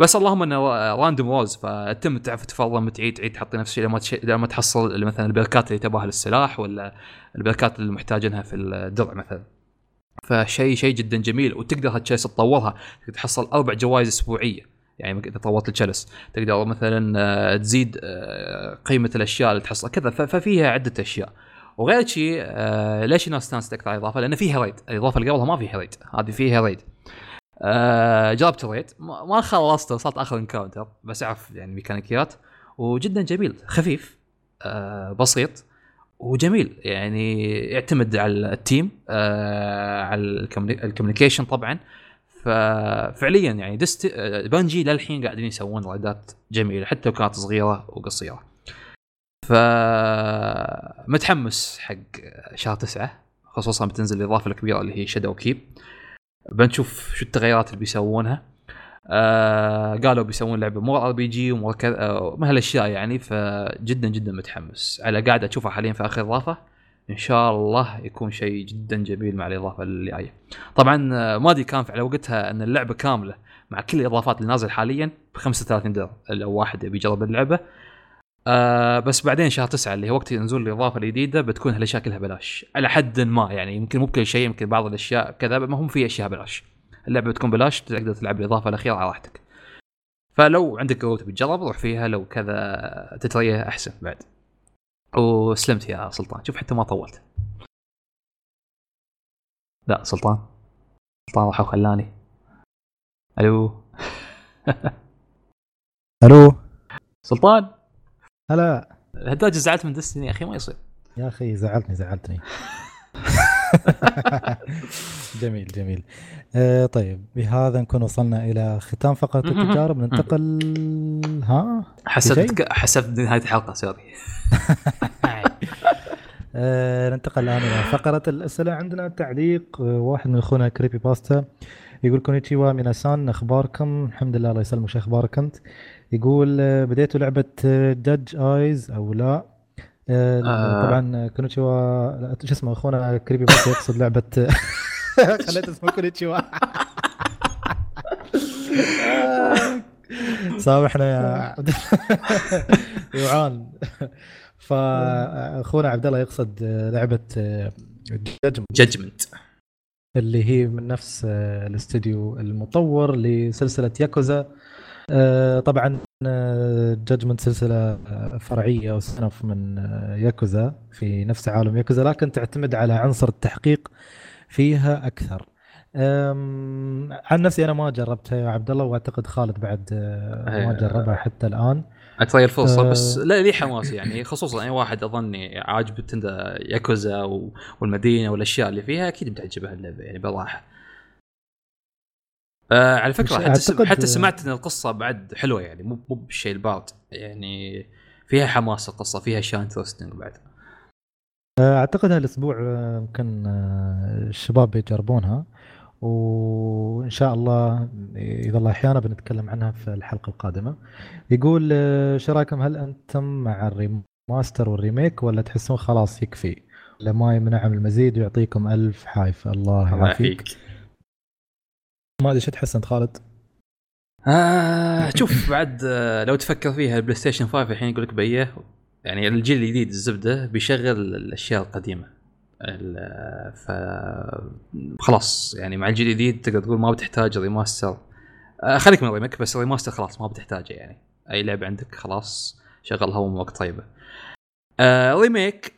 بس اللهم إنه random rolls فتم تعرف تفضل تعيد تعيد تحطي نفس الشيء لما لما تحصل مثلا ال perkات اللي تبغاها للسلاح ولا ال perkات اللي محتاجينها في الدرع مثلا. فشيء شيء جدا جميل وتقدر هالشيء تطورها تحصل أربع جوائز أسبوعية. يعني إذا طورت ال chalice. تقدر مثلا آه، تزيد آه، قيمة الأشياء اللي تحصل كذا ففيها عدة أشياء. وغير شيء آه ليش الناس استانست أكثر على الإضافة؟ لأن فيها raid، الإضافة اللي قبلها ما فيها raid، هذه فيها raid. جربت ال raid. ما خلصته وصلت آخر encounter بس أعرف يعني ميكانيكيات. وجدا جميل. خفيف بسيط. وجميل. يعني يعتمد على ال team على ال communication طبعا. ففعليا يعني دست Bungie للحين قاعدين يسوون raidات جميلة حتى لو كانت صغيرة وقصيرة. ف متحمس حق شهر تسعة خصوصا بتنزل الإضافة الكبيرة اللي هي Shadowkeep بنشوف شو التغيرات اللي بيسوونها. آه قالوا بيسوون لعبة مو RPG ومو كذا هالأشياء يعني فجدا جدا متحمس. على قاعد أشوفها حاليا في آخر إضافة. إن شاء الله يكون شيء جدا جميل مع الإضافة اللي جاية طبعا آه، ما أدري كان على وقتها أن اللعبة كاملة مع كل الإضافات اللي نازل حاليا ب 35 درهم لو واحد يبي يجرب اللعبة. آه بس بعدين شهر تسعة اللي هو وقت نزول الإضافة الجديدة بتكون هالأشياء كلها بلاش على حد ما يعني يمكن مو بكل شيء يمكن بعض الأشياء كذا ما هم في أشياء بلاش اللعبة بتكون بلاش تقدر تلعب الإضافة الأخيرة على راحتك. فلو عندك قوه تبي تجرب روح فيها لو كذا تتريا أحسن بعد. وسلمت يا سلطان. شوف حتى ما طولت. لا سلطان. سلطان راح وخلاني. ألو؟ ألو؟ سلطان؟ هلا. الهداج زعلت من دستني يا أخي ما يصير. يا أخي زعلتني زعلتني. جميل جميل. آه طيب بهذا نكون وصلنا إلى ختام فقرة. التجارب. ننتقل ها؟ حسبت حسبت نهاية الحلقة sorry. آه ننتقل الآن إلى فقرة الأسئلة. عندنا تعليق آه، واحد من أخونا Creepypasta. يقول こんにちは 皆さん أخباركم؟ الحمد لله الله يسلمك شو أخبارك أنت؟ يقول آه، بديتوا لعبة Judge Eyes أو لا؟ آه آه. طبعا こんにちは شو اسمه أخونا Creepy يقصد لعبة خليت اسمه こんにちは. سامحنا يا عبد يوعان فأخونا عبد الله يقصد لعبة Judgment Judgment اللي هي من نفس الاستديو المطور لسلسلة ياكوزا. آه، طبعا Judgment سلسلة آه، فرعية أو spin-off من آه، ياكوزا في نفس عالم ياكوزا لكن تعتمد على عنصر التحقيق فيها أكثر عن نفسي أنا ما جربتها يا عبد الله وأعتقد خالد بعد آه، ما. جربها حتى الآن اتري الفرصه آه. بس لا لي حماس يعني خصوصا اي واحد أظني عاجبه تندا ياكوزا والمدينة والأشياء اللي فيها أكيد بتعجبها اللعبة يعني بصراحه آه على فكرة حتى سم... حتى سمعت إن القصة بعد حلوة يعني مو مو بالشيء البارد يعني فيها حماس القصة فيها اشياء interesting بعد. آه، أعتقد هالأسبوع آه، يمكن آه، الشباب بيجربونها وإن شاء الله إذا الله أحيانا بنتكلم عنها في الحلقة القادمة. يقول آه، شو رأيكم؟ هل أنتم مع ال remaster وال remake ولا تحسون خلاص يكفي؟ ولا ما يمنع من المزيد ويعطيكم ألف عافية الله يعافيك. ما أدري شو تحس أنت خالد؟ آه شوف بعد آه، لو تفكر فيها البلاي ستيشن 5 الحين يقول لك بيه يعني الجيل الجديد الزبدة بيشغل الأشياء القديمة. ال- ف خلاص يعني مع الجيل الجديد تقدر تقول ما بتحتاج remaster آه خليك من ال remake بس ال remaster خلاص ما بتحتاجه يعني. أي لعبة عندك خلاص شغلها وقت طيبة. آه remake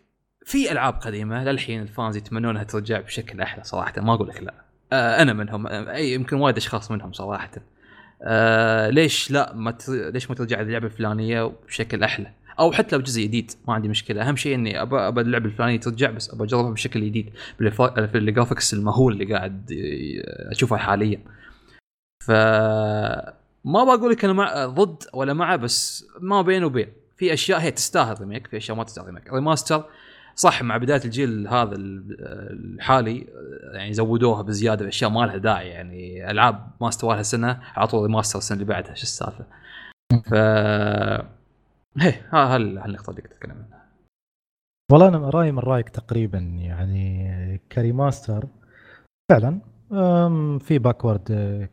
في ألعاب قديمة للحين ال fans يتمنونها ترجع بشكل أحلى صراحة ما أقول لك لا. أنا منهم. آه، أي يمكن وايد أشخاص منهم صراحة. آه ليش لا؟ ما ت... ليش ما ترجع اللعبه الفلانية بشكل أحلى؟ أو حتى لو جزء جديد ما عندي مشكلة. أهم شيء إني ابى ابى اللعبة الفلانية ترجع بس ابى أجربها بشكل جديد. ال graphics المهول اللي قاعد أشوفه حاليا. ف ما بقول لك أنا مع ضد ولا مع بس ما بين وبين. في أشياء هي تستاهل remake في أشياء ما تستاهل remake. remaster صح مع بداية الجيل هذا ال- الحالي يعني زودوها بزيادة بأشياء ما لها داعي يعني ألعاب ما استوى لها سنة عطوا remaster السنة اللي بعدها شو السالفة؟ ف هي هالنقطه اللي كنت أتكلم عنها. والله أنا رأيي من رأيك تقريبا يعني ك remaster فعلا. في backward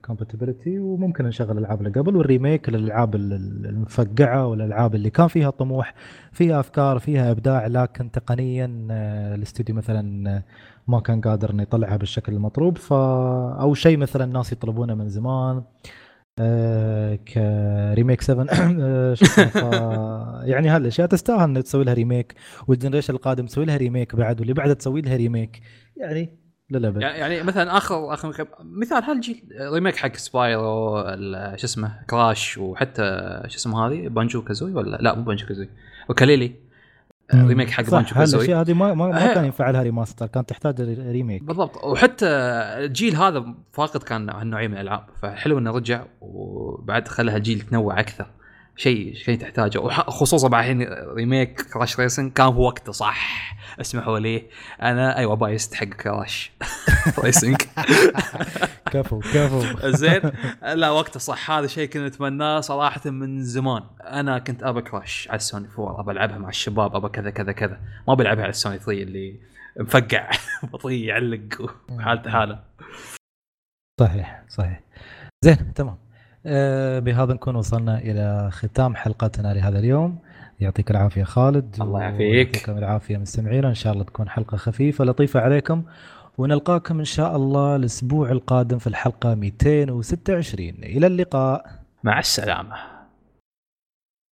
compatibility وممكن نشغل الألعاب اللي قبل وال remake ال- المفقعة والألعاب اللي كان فيها طموح فيها أفكار فيها إبداع لكن تقنيا آه، الاستوديو مثلا آه، ما كان قادر إنه يطلعها بالشكل المطلوب. ف أو شيء مثلا الناس يطلبونه من زمان آه ك remake 7 آه، شو اسمه، ف- يعني هالأشياء تستاهل انه تسوي لها remake وال generation القادم تسوي لها remake بعد واللي بعدها تسوي لها remake يعني للابد يعني مثلا آخر آخر مثال هالجيل remake حق Spyro شو اسمه Crash وحتى شو اسمه هذه Banjo-Kazooie ولا؟ لا مو Banjo-Kazooie Yooka-Laylee. remake حق Banjo-Kazooie. هالاشياء هذه ما ما, ما هي- كان ينفع لها remaster كانت تحتاج remake بالضبط. وحتى الجيل هذا فاقد كان هالنوعيه من الألعاب فحلو إنه رجع وبعد خلى هالجيل يتنوع أكثر. شيء شيء تحتاجه. وح- خصوصا بعد الحين remake Crash Racing كان في وقته صح؟ اسمحوا لي. أنا أيوه biased حق Crash Racing كفو كفو. زين. لا وقته صح. هذا شيء كنا نتمناه صراحة من زمان. أنا كنت ابى Crash على السوني 4 ابى ألعبها مع الشباب ابى كذا كذا كذا. ما بلعبها على السوني 3 اللي مفقع بطيء يعلق وحالته حالة. صحيح صحيح. زين تمام. بهذا نكون وصلنا إلى ختام حلقتنا لهذا اليوم. يعطيك العافية خالد الله يعافيك. ويعطيكم العافية مستمعينا. إن شاء الله تكون حلقة خفيفة لطيفة عليكم. ونلقاكم إن شاء الله الأسبوع القادم في الحلقة 226 إلى اللقاء. مع السلامة.